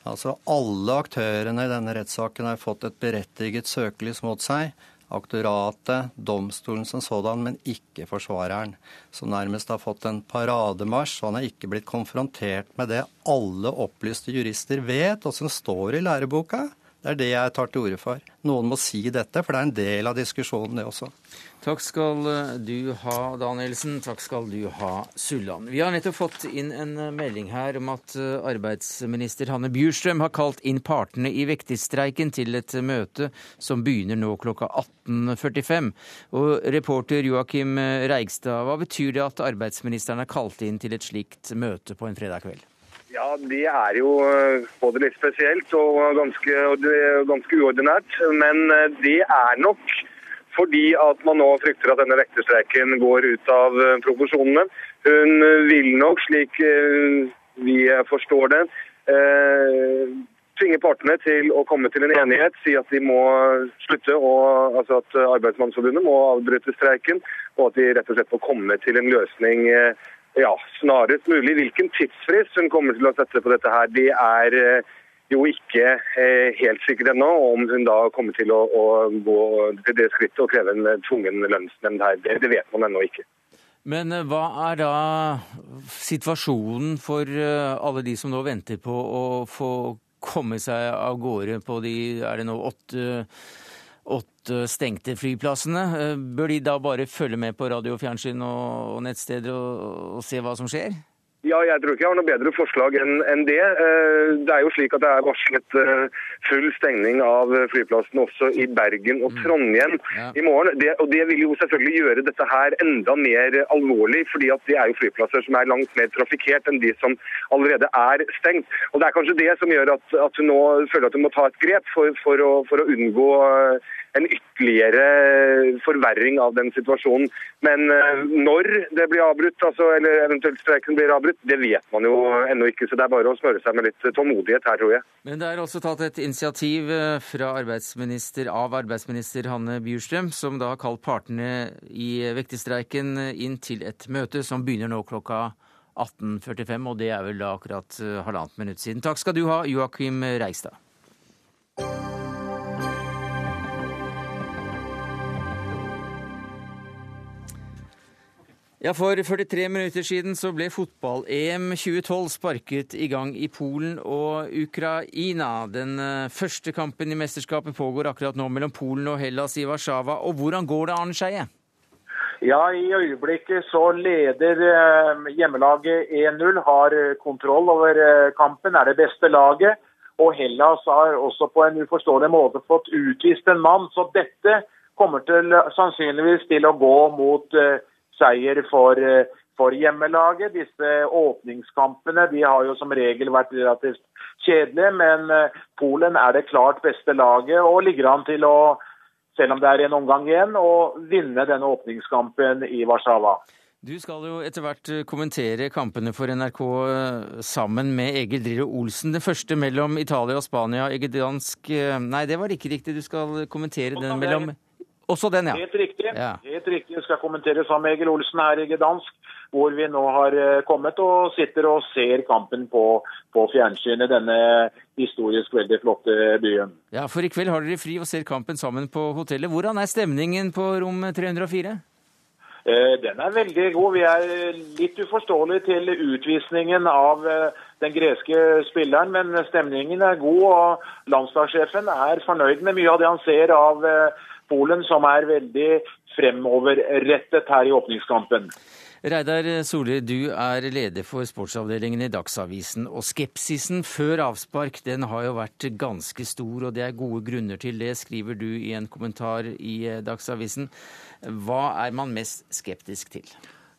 Altså Alle aktørene i denne rettssaken har fått et berettiget søkelys mot seg. Aktoratet, domstolen som sådan, men ikke forsvareren. Som nærmest har fått en parademarsj. og Han har ikke blitt konfrontert med det alle opplyste jurister vet, og som står i læreboka. Det er det jeg tar til orde for. Noen må si dette, for det er en del av diskusjonen, det også. Takk skal eh, du ha, Danielsen. Takk skal du ha, Sulland. Vi har nettopp fått inn en eh, melding her om at eh, arbeidsminister Hanne Bjurstrøm har kalt inn partene i vekterstreiken til et møte som begynner nå klokka 18.45. Og reporter Joakim Reigstad, hva betyr det at arbeidsministeren er kalt inn til et slikt møte på en fredag kveld? Ja, Det er jo eh, både litt spesielt og ganske, ganske uordinært. Men eh, det er nok fordi at man nå frykter at denne vekterstreiken går ut av eh, proporsjonene. Hun vil nok, slik vi forstår det, tvinge partene til å komme til en enighet, si at de må slutte, og, altså at Arbeidsmannsforbundet må avbryte streiken, og at de rett og slett får komme til en løsning ja, snarest mulig. Hvilken tidsfrist hun kommer til å sette på dette her, det er eh, jo ikke eh, helt sikkert ennå. Om hun da kommer til å, å gå til det skrittet og kreve en tvungen lønnsnemnd her, det, det vet man ennå ikke. Men eh, hva er da situasjonen for alle de som nå venter på å få komme seg av gårde på de er det nå åtte åtte stengte flyplassene. Eh, bør de da bare følge med på radio, fjernsyn og nettsteder og, og se hva som skjer? Ja, jeg tror ikke jeg har noe bedre forslag enn en det. Eh, det er jo slik at det er varslet eh, full stengning av flyplassen også i Bergen og mm. Trondheim i morgen. Det, og Det vil jo selvfølgelig gjøre dette her enda mer alvorlig, fordi at det er jo flyplasser som er langt mer trafikkert enn de som allerede er stengt. Og Det er kanskje det som gjør at, at hun nå føler at hun må ta et grep for, for, å, for å unngå en ytterligere forverring av den situasjonen. Men eh, når det blir avbrutt, altså, eller eventuelt streiken blir avbrutt, det vet man jo ennå ikke. Så det er bare å smøre seg med litt tålmodighet her, tror jeg. Men det er også tatt et initiativ eh, fra arbeidsminister, av arbeidsminister Hanne Bjurstrøm, som da har kalt partene i vektestreiken inn til et møte som begynner nå klokka 18.45, og det er vel da akkurat eh, halvannet minutt siden. Takk skal du ha, Joakim Reistad. Ja, For 43 minutter siden så ble fotball-EM 2012 sparket i gang i Polen og Ukraina. Den eh, første kampen i mesterskapet pågår akkurat nå mellom Polen og Hellas i Warszawa. Og hvordan går det, Arne Skeie? Ja, I øyeblikket så leder eh, hjemmelaget 1-0, har kontroll over eh, kampen, er det beste laget. Og Hellas har også på en uforståelig måte fått utvist en mann. Så dette kommer til, sannsynligvis til å gå mot seier for, eh, for hjemmelaget. Disse åpningskampene de har jo som regel vært relativt kjedelige, men eh, Polen er det klart beste laget og ligger an til å, selv om det er en omgang igjen, å vinne denne åpningskampen i Warszawa. Du skal jo etter hvert eh, kommentere kampene for NRK sammen med Egil Drillo Olsen. Det første mellom Italia og Spania. Egil Nei, det var ikke riktig. Du skal kommentere den mellom også den, ja. Helt riktig. Ja. Helt riktig. Jeg skal kommentere sammen med Egil Olsen her i Gdansk, hvor vi nå har eh, kommet og sitter og ser kampen på, på fjernsynet. Denne historisk veldig flotte byen. Ja, For i kveld har dere fri og ser kampen sammen på hotellet. Hvordan er stemningen på rom 304? Eh, den er veldig god. Vi er litt uforståelige til utvisningen av eh, den greske spilleren, men stemningen er god. og Landslagssjefen er fornøyd med mye av det han ser av Polen, som er veldig fremoverrettet her i åpningskampen. Reidar Solli, du er leder for sportsavdelingen i Dagsavisen. Og skepsisen før avspark den har jo vært ganske stor, og det er gode grunner til det, skriver du i en kommentar i eh, Dagsavisen. Hva er man mest skeptisk til?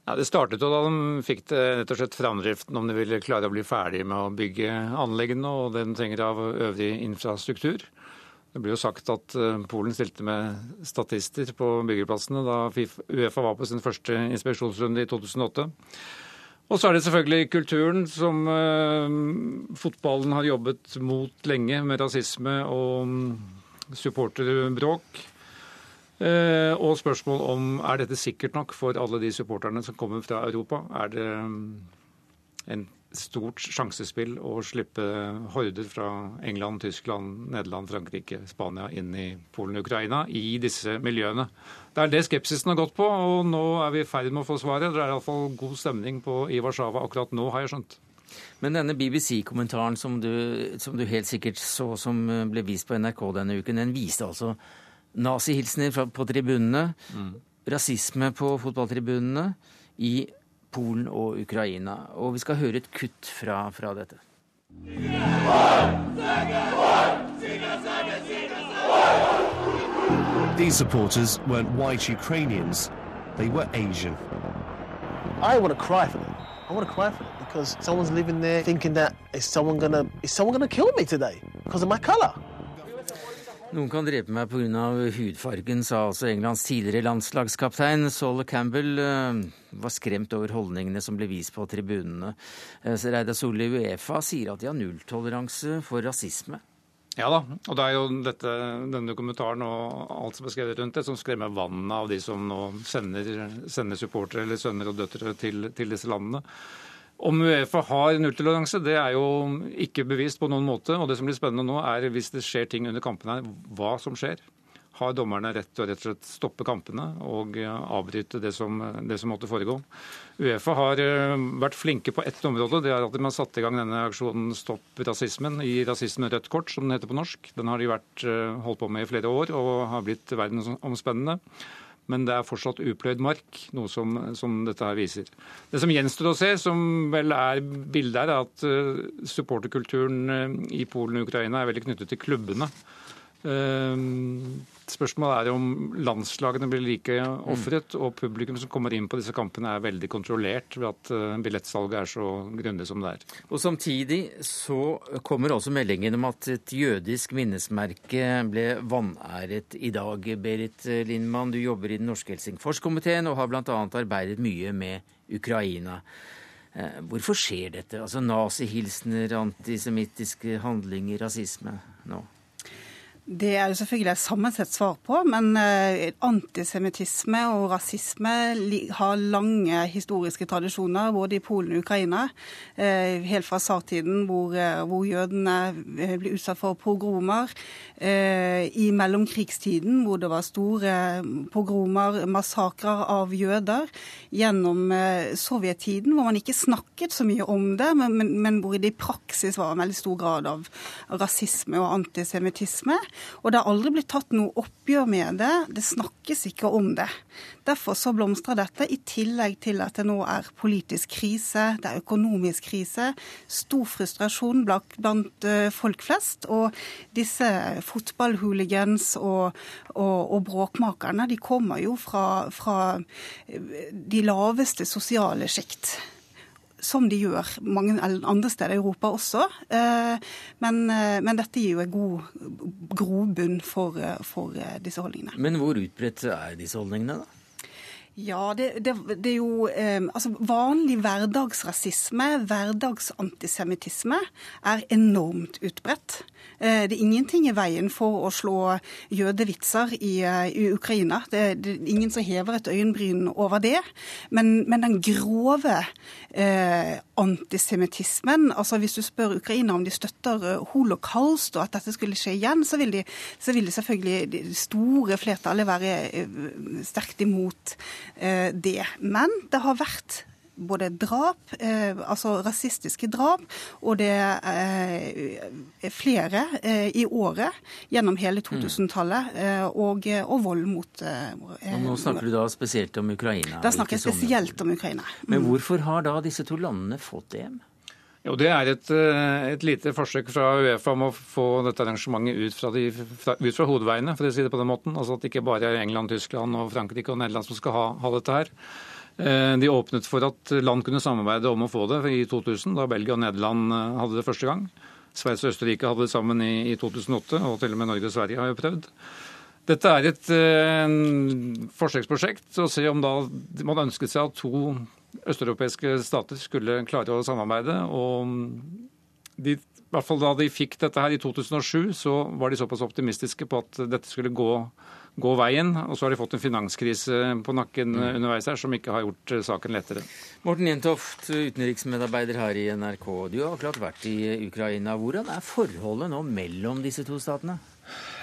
Ja, Det startet jo da de fikk det rett og slett framdriften om de ville klare å bli ferdig med å bygge anleggene og det de trenger av øvrig infrastruktur. Det ble jo sagt at eh, Polen stilte med statister på byggeplassene da Uefa var på sin første inspeksjonsrunde i 2008. Og så er det selvfølgelig kulturen, som uh, fotballen har jobbet mot lenge, med rasisme og um, supporterbråk. Uh, og spørsmål om er dette sikkert nok for alle de supporterne som kommer fra Europa. Er det um, en stort sjansespill å slippe horder fra England, Tyskland, Nederland, Frankrike, Spania inn i Polen og Ukraina i disse miljøene. Det er det skepsisen har gått på, og nå er vi i ferd med å få svaret. Det er iallfall god stemning på, i Warszawa akkurat nå, har jeg skjønt. Men denne BBC-kommentaren som, som, du helt sikkert så som ble vist på NRK denne uken, den viste altså nazihilsener på tribunene, mm. rasisme på fotballtribunene i Polen og Ukraina. Og vi skal høre et kutt fra, fra dette. These supporters weren't white Ukrainians, they were Asian. I want to cry for them. I want to cry for them because someone's living there thinking that is someone gonna is someone gonna kill me today because of my color. Noen kan drepe meg pga. hudfargen, sa altså Englands tidligere landslagskaptein. Saul Campbell eh, var skremt over holdningene som ble vist på tribunene. Eh, Reidar Solli Uefa sier at de har nulltoleranse for rasisme. Ja da, og det er jo dette, denne kommentaren og alt som er skrevet rundt det, som skremmer vannet av de som nå sender, sender supportere eller sønner og døtre til, til disse landene. Om Uefa har nulltoleranse, det er jo ikke bevist på noen måte. og Det som blir spennende nå, er hvis det skjer ting under kampene her, hva som skjer. Har dommerne rett til å rett og slett stoppe kampene og avbryte det som, det som måtte foregå? Uefa har eh, vært flinke på ett område. Det er at de har satt i gang denne aksjonen Stopp rasismen i Rasisme rødt kort, som den heter på norsk. Den har de vært, eh, holdt på med i flere år og har blitt verdensomspennende men det er fortsatt upløyd mark, noe som, som, dette her viser. Det som gjenstår å se, som vel er bildet her, er at uh, supporterkulturen uh, i Polen og Ukraina er veldig knyttet til klubbene. Uh, Spørsmålet er om landslagene blir like ofret, og publikum som kommer inn på disse kampene er veldig kontrollert ved at eh, billettsalget er så grundig som det er. Og Samtidig så kommer også meldingen om at et jødisk minnesmerke ble vanæret i dag. Berit Lindmann, du jobber i den norske Helsingforskomiteen og har bl.a. arbeidet mye med Ukraina. Eh, hvorfor skjer dette? Altså Nazihilsener, antisemittiske handlinger, rasisme nå? Det er det selvfølgelig et sammensett svar på, men eh, antisemittisme og rasisme har lange historiske tradisjoner både i Polen og Ukraina. Eh, helt fra tsartiden, hvor, eh, hvor jødene ble utsatt for pogromer. I mellomkrigstiden, hvor det var store pogromer, massakrer av jøder. Gjennom sovjettiden, hvor man ikke snakket så mye om det, men, men, men hvor det i praksis var en veldig stor grad av rasisme og antisemittisme. Og det har aldri blitt tatt noe oppgjør med det. Det snakkes ikke om det. Derfor så blomstrer dette, i tillegg til at det nå er politisk krise, det er økonomisk krise, stor frustrasjon blant eh, folk flest. Og disse fotballhooligans og, og, og, bråkmakerne, de kommer jo fra, fra de laveste sosiale sjikt som de gjør mange andre steder i Europa også. Eh, men, eh, men dette gir jo en god grobunn for, eh, for disse holdningene. Men hvor utbredt er disse holdningene, da? Ja, det, det, det, er jo altså Vanlig hverdagsrasisme, hverdagsantisemittisme, er enormt utbredt. Eh, det er ingenting i veien for å slå jødevitser i, uh, i Ukraina. Det, det, er ingen som hever et øyenbryn over det. Men, men den grove eh, antisemittismen altså Hvis du spør Ukraina om de støtter eh, holocaust og at dette skulle skje igjen, så vil, de, så vil de selvfølgelig det store flertallet være sterkt imot Eh, det. Men det har vært både drap, altså rasistiske drap, og det er flere i året gjennom hele 2000-tallet, mm. og, og, vold mot og Nå snakker du da spesielt om Ukraina? Da snakker jeg spesielt om Ukraina. Mm. Men hvorfor har da disse to landene fått EM? Jo, Det er et, eh, et, lite forsøk fra Uefa om å få dette arrangementet ut fra, de, fra, ut fra, hovedveiene, for å si det på den måten. Altså At det ikke bare er England, Tyskland, og Frankrike og Nederland som skal ha, ha dette her. Eh, de åpnet for at land kunne samarbeide om å få det i 2000, da Belgia og Nederland eh, hadde det første gang. Sveits og Østerrike hadde det sammen i, i 2008, og til og med Norge og Sverige har jo prøvd. Dette er et eh, forsøksprosjekt. å se om da Man ønsket seg at to østeuropeiske stater skulle klare å samarbeide. og de, i hvert fall Da de fikk dette her i 2007, så var de såpass optimistiske på at dette skulle gå, gå veien. Og så har de fått en finanskrise på nakken mm. underveis her som ikke har gjort eh, saken lettere. Morten Jentoft, utenriksmedarbeider her i NRK. Du har akkurat vært i Ukraina. Hvordan er forholdet nå mellom disse to statene?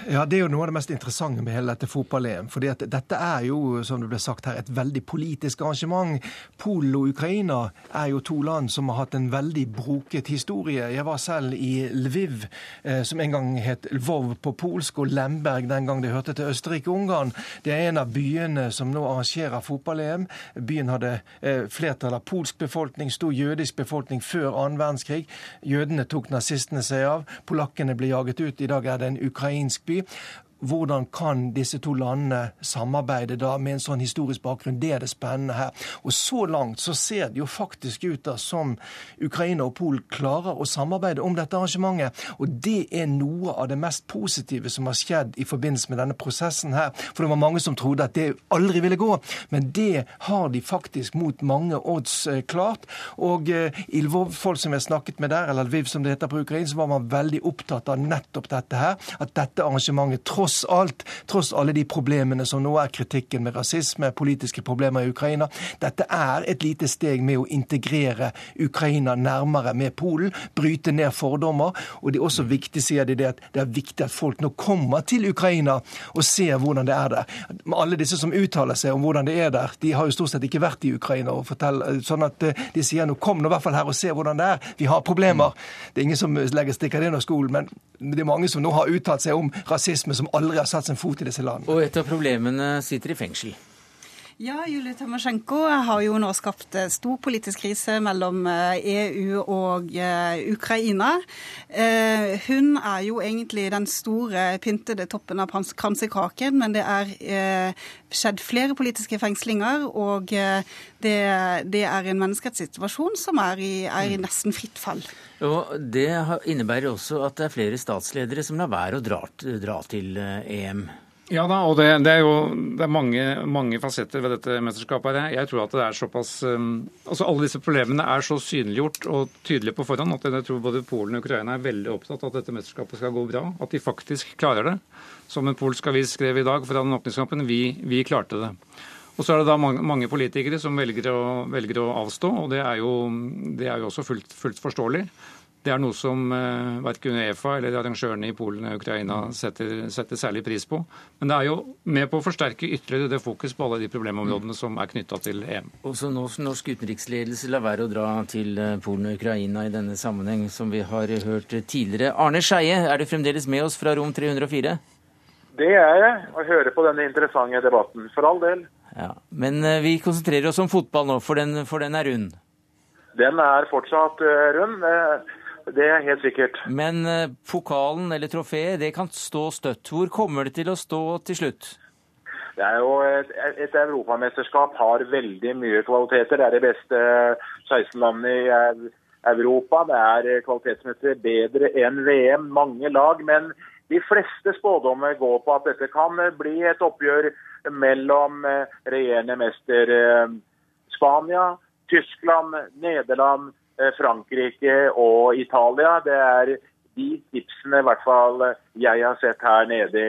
Ja, Det er jo noe av det mest interessante med hele dette fotball-EM. fordi at Dette er jo som det ble sagt her, et veldig politisk arrangement. Polen og Ukraina er jo to land som har hatt en veldig broket historie. Jeg var selv i Lviv, eh, som en gang het Lvov på polsk, og Lemberg den gang det hørte til Østerrike-Ungarn. Det er en av byene som nå arrangerer fotball-EM. Byen hadde eh, flertall av polsk befolkning, stor jødisk befolkning før annen verdenskrig. Jødene tok nazistene seg av. Polakkene ble jaget ut. I dag er det en ukrainsk ukrainsk by. Hvordan kan disse to landene samarbeide da med en sånn historisk bakgrunn? Det er det spennende her. Og så langt så ser det jo faktisk ut da som Ukraina og Polen klarer å samarbeide om dette arrangementet. Og det er noe av det mest positive som har skjedd i forbindelse med denne prosessen her. For det var mange som trodde at det aldri ville gå. Men det har de faktisk mot mange odds eh, klart. Og eh, i Lvov-folk som jeg snakket med der, eller Lviv som det heter på ukrainsk, så var man veldig opptatt av nettopp dette her. At dette arrangementet tross tross alt, tross alle de problemene som nå er kritikken med rasisme, politiske problemer i Ukraina, dette er et lite steg med å integrere Ukraina nærmere med Polen, bryte ned fordommer. Og det er også viktig, sier de, det at det er viktig at folk nå kommer til Ukraina og ser hvordan det er der. Alle disse som uttaler seg om hvordan det er der, de har jo stort sett ikke vært i Ukraina. og forteller, sånn at eh, De sier nå kom nå i hvert fall her og se hvordan det er. Vi har problemer. Det er ingen som legger stikker det under skolen, men det er mange som nå har uttalt seg om rasisme som aldri har satt sin fot i disse landene. Og et av problemene sitter i fengsel. Ja, Julie Timosjenko har jo nå skapt eh, stor politisk krise mellom EU eh, e og eh, Ukraina. Hun er jo egentlig den store pyntede toppen av kransekaken, men det er skjedd flere politiske fengslinger, og det, det er en menneskerettssituasjon som er i, er i mm. nesten fritt fall. Og Det innebærer også at det er flere statsledere som lar være å dra, dra til EM. Ja da, og det, det er jo det er mange, mange, fasetter ved dette mesterskapet. her. Jeg tror at det er såpass um, altså Alle disse problemene er så synliggjort og tydelige på forhånd at jeg tror både Polen og Ukraina er veldig opptatt av at dette mesterskapet skal gå bra. At de faktisk klarer det. Som en polsk avis skrev i dag foran åpningskampen, vi, vi klarte det. Og så er det da mange, mange politikere som velger å, velger å, avstå, og det er jo, det er jo også fullt, fullt forståelig. Det er noe som eh, verken Uefa eller arrangørene i Polen og Ukraina setter, setter, særlig pris på. Men det er jo med på å forsterke ytterligere det fokus på alle de problemområdene som er knytta til EM. Også norsk utenriksledelse lar være å dra til eh, Polen og Ukraina i denne sammenheng, som vi har hørt tidligere. Arne Skeie, er du fremdeles med oss fra rom 304? Det er jeg, å høre på denne interessante debatten. For all del. Ja, Men eh, vi konsentrerer oss om fotball nå, for den, for den er rund? Den er fortsatt rund. Det er helt sikkert. Men eh, pokalen eller trofeet, det kan stå støtt. Hvor kommer det til å stå til slutt? Det er jo et, et europamesterskap har veldig mye kvaliteter. Det er det beste 16 landene i Europa. Det er kvalitetsmessig bedre enn VM, mange lag. Men de fleste spådommer går på at dette kan bli et oppgjør mellom eh, regjerende mester eh, Spania, Tyskland, Nederland, Eh, Frankrike og Italia. Det er de tipsene i hvert fall jeg har sett her nede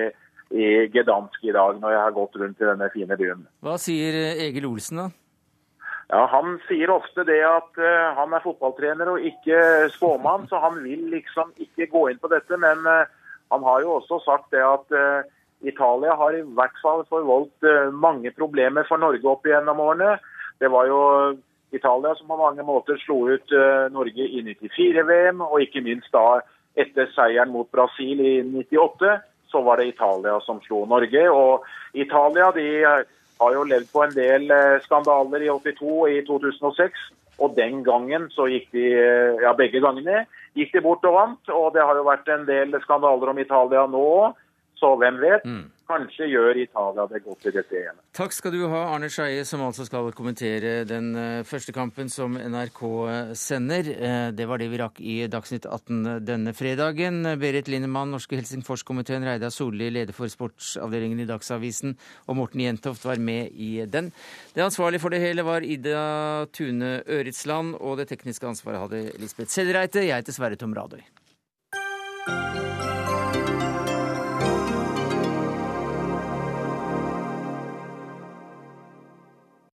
i Gdansk i dag, når jeg har gått rundt i denne fine byen. Hva sier eh, Egil Olsen, da? Ja, Han sier ofte det at uh, han er fotballtrener og ikke spåmann, så han vil liksom ikke gå inn på dette. Men uh, han har jo også sagt det at uh, Italia har i hvert fall forvoldt mange problemer for Norge opp igjennom årene. Det var jo Italia som på mange måter slo ut Norge i 94-VM, og ikke minst da etter seieren mot Brasil i 98, så var det Italia som slo Norge. Og Italia de har jo levd på en del skandaler i 82 og i 2006. Og den gangen så gikk de, ja begge gangene, gikk de bort og vant. Og det har jo vært en del skandaler om Italia nå òg. Så hvem vet? Mm. Kanskje gjør Italia det godt i dette EM. Takk skal du ha, Arne Skeie, som altså skal kommentere den eh, første kampen som NRK eh, sender. Eh, det var det vi rakk i Dagsnytt 18 denne fredagen. Berit Linnemann, norske Helsingforskomiteen, Reidar Solli, leder for sportsavdelingen i Dagsavisen, og Morten Jentoft var med i den. Det ansvarlige for det hele var Ida Tune Øritsland, og det tekniske ansvaret hadde Lisbeth Sellreite. Jeg heter Sverre Tom Radøy.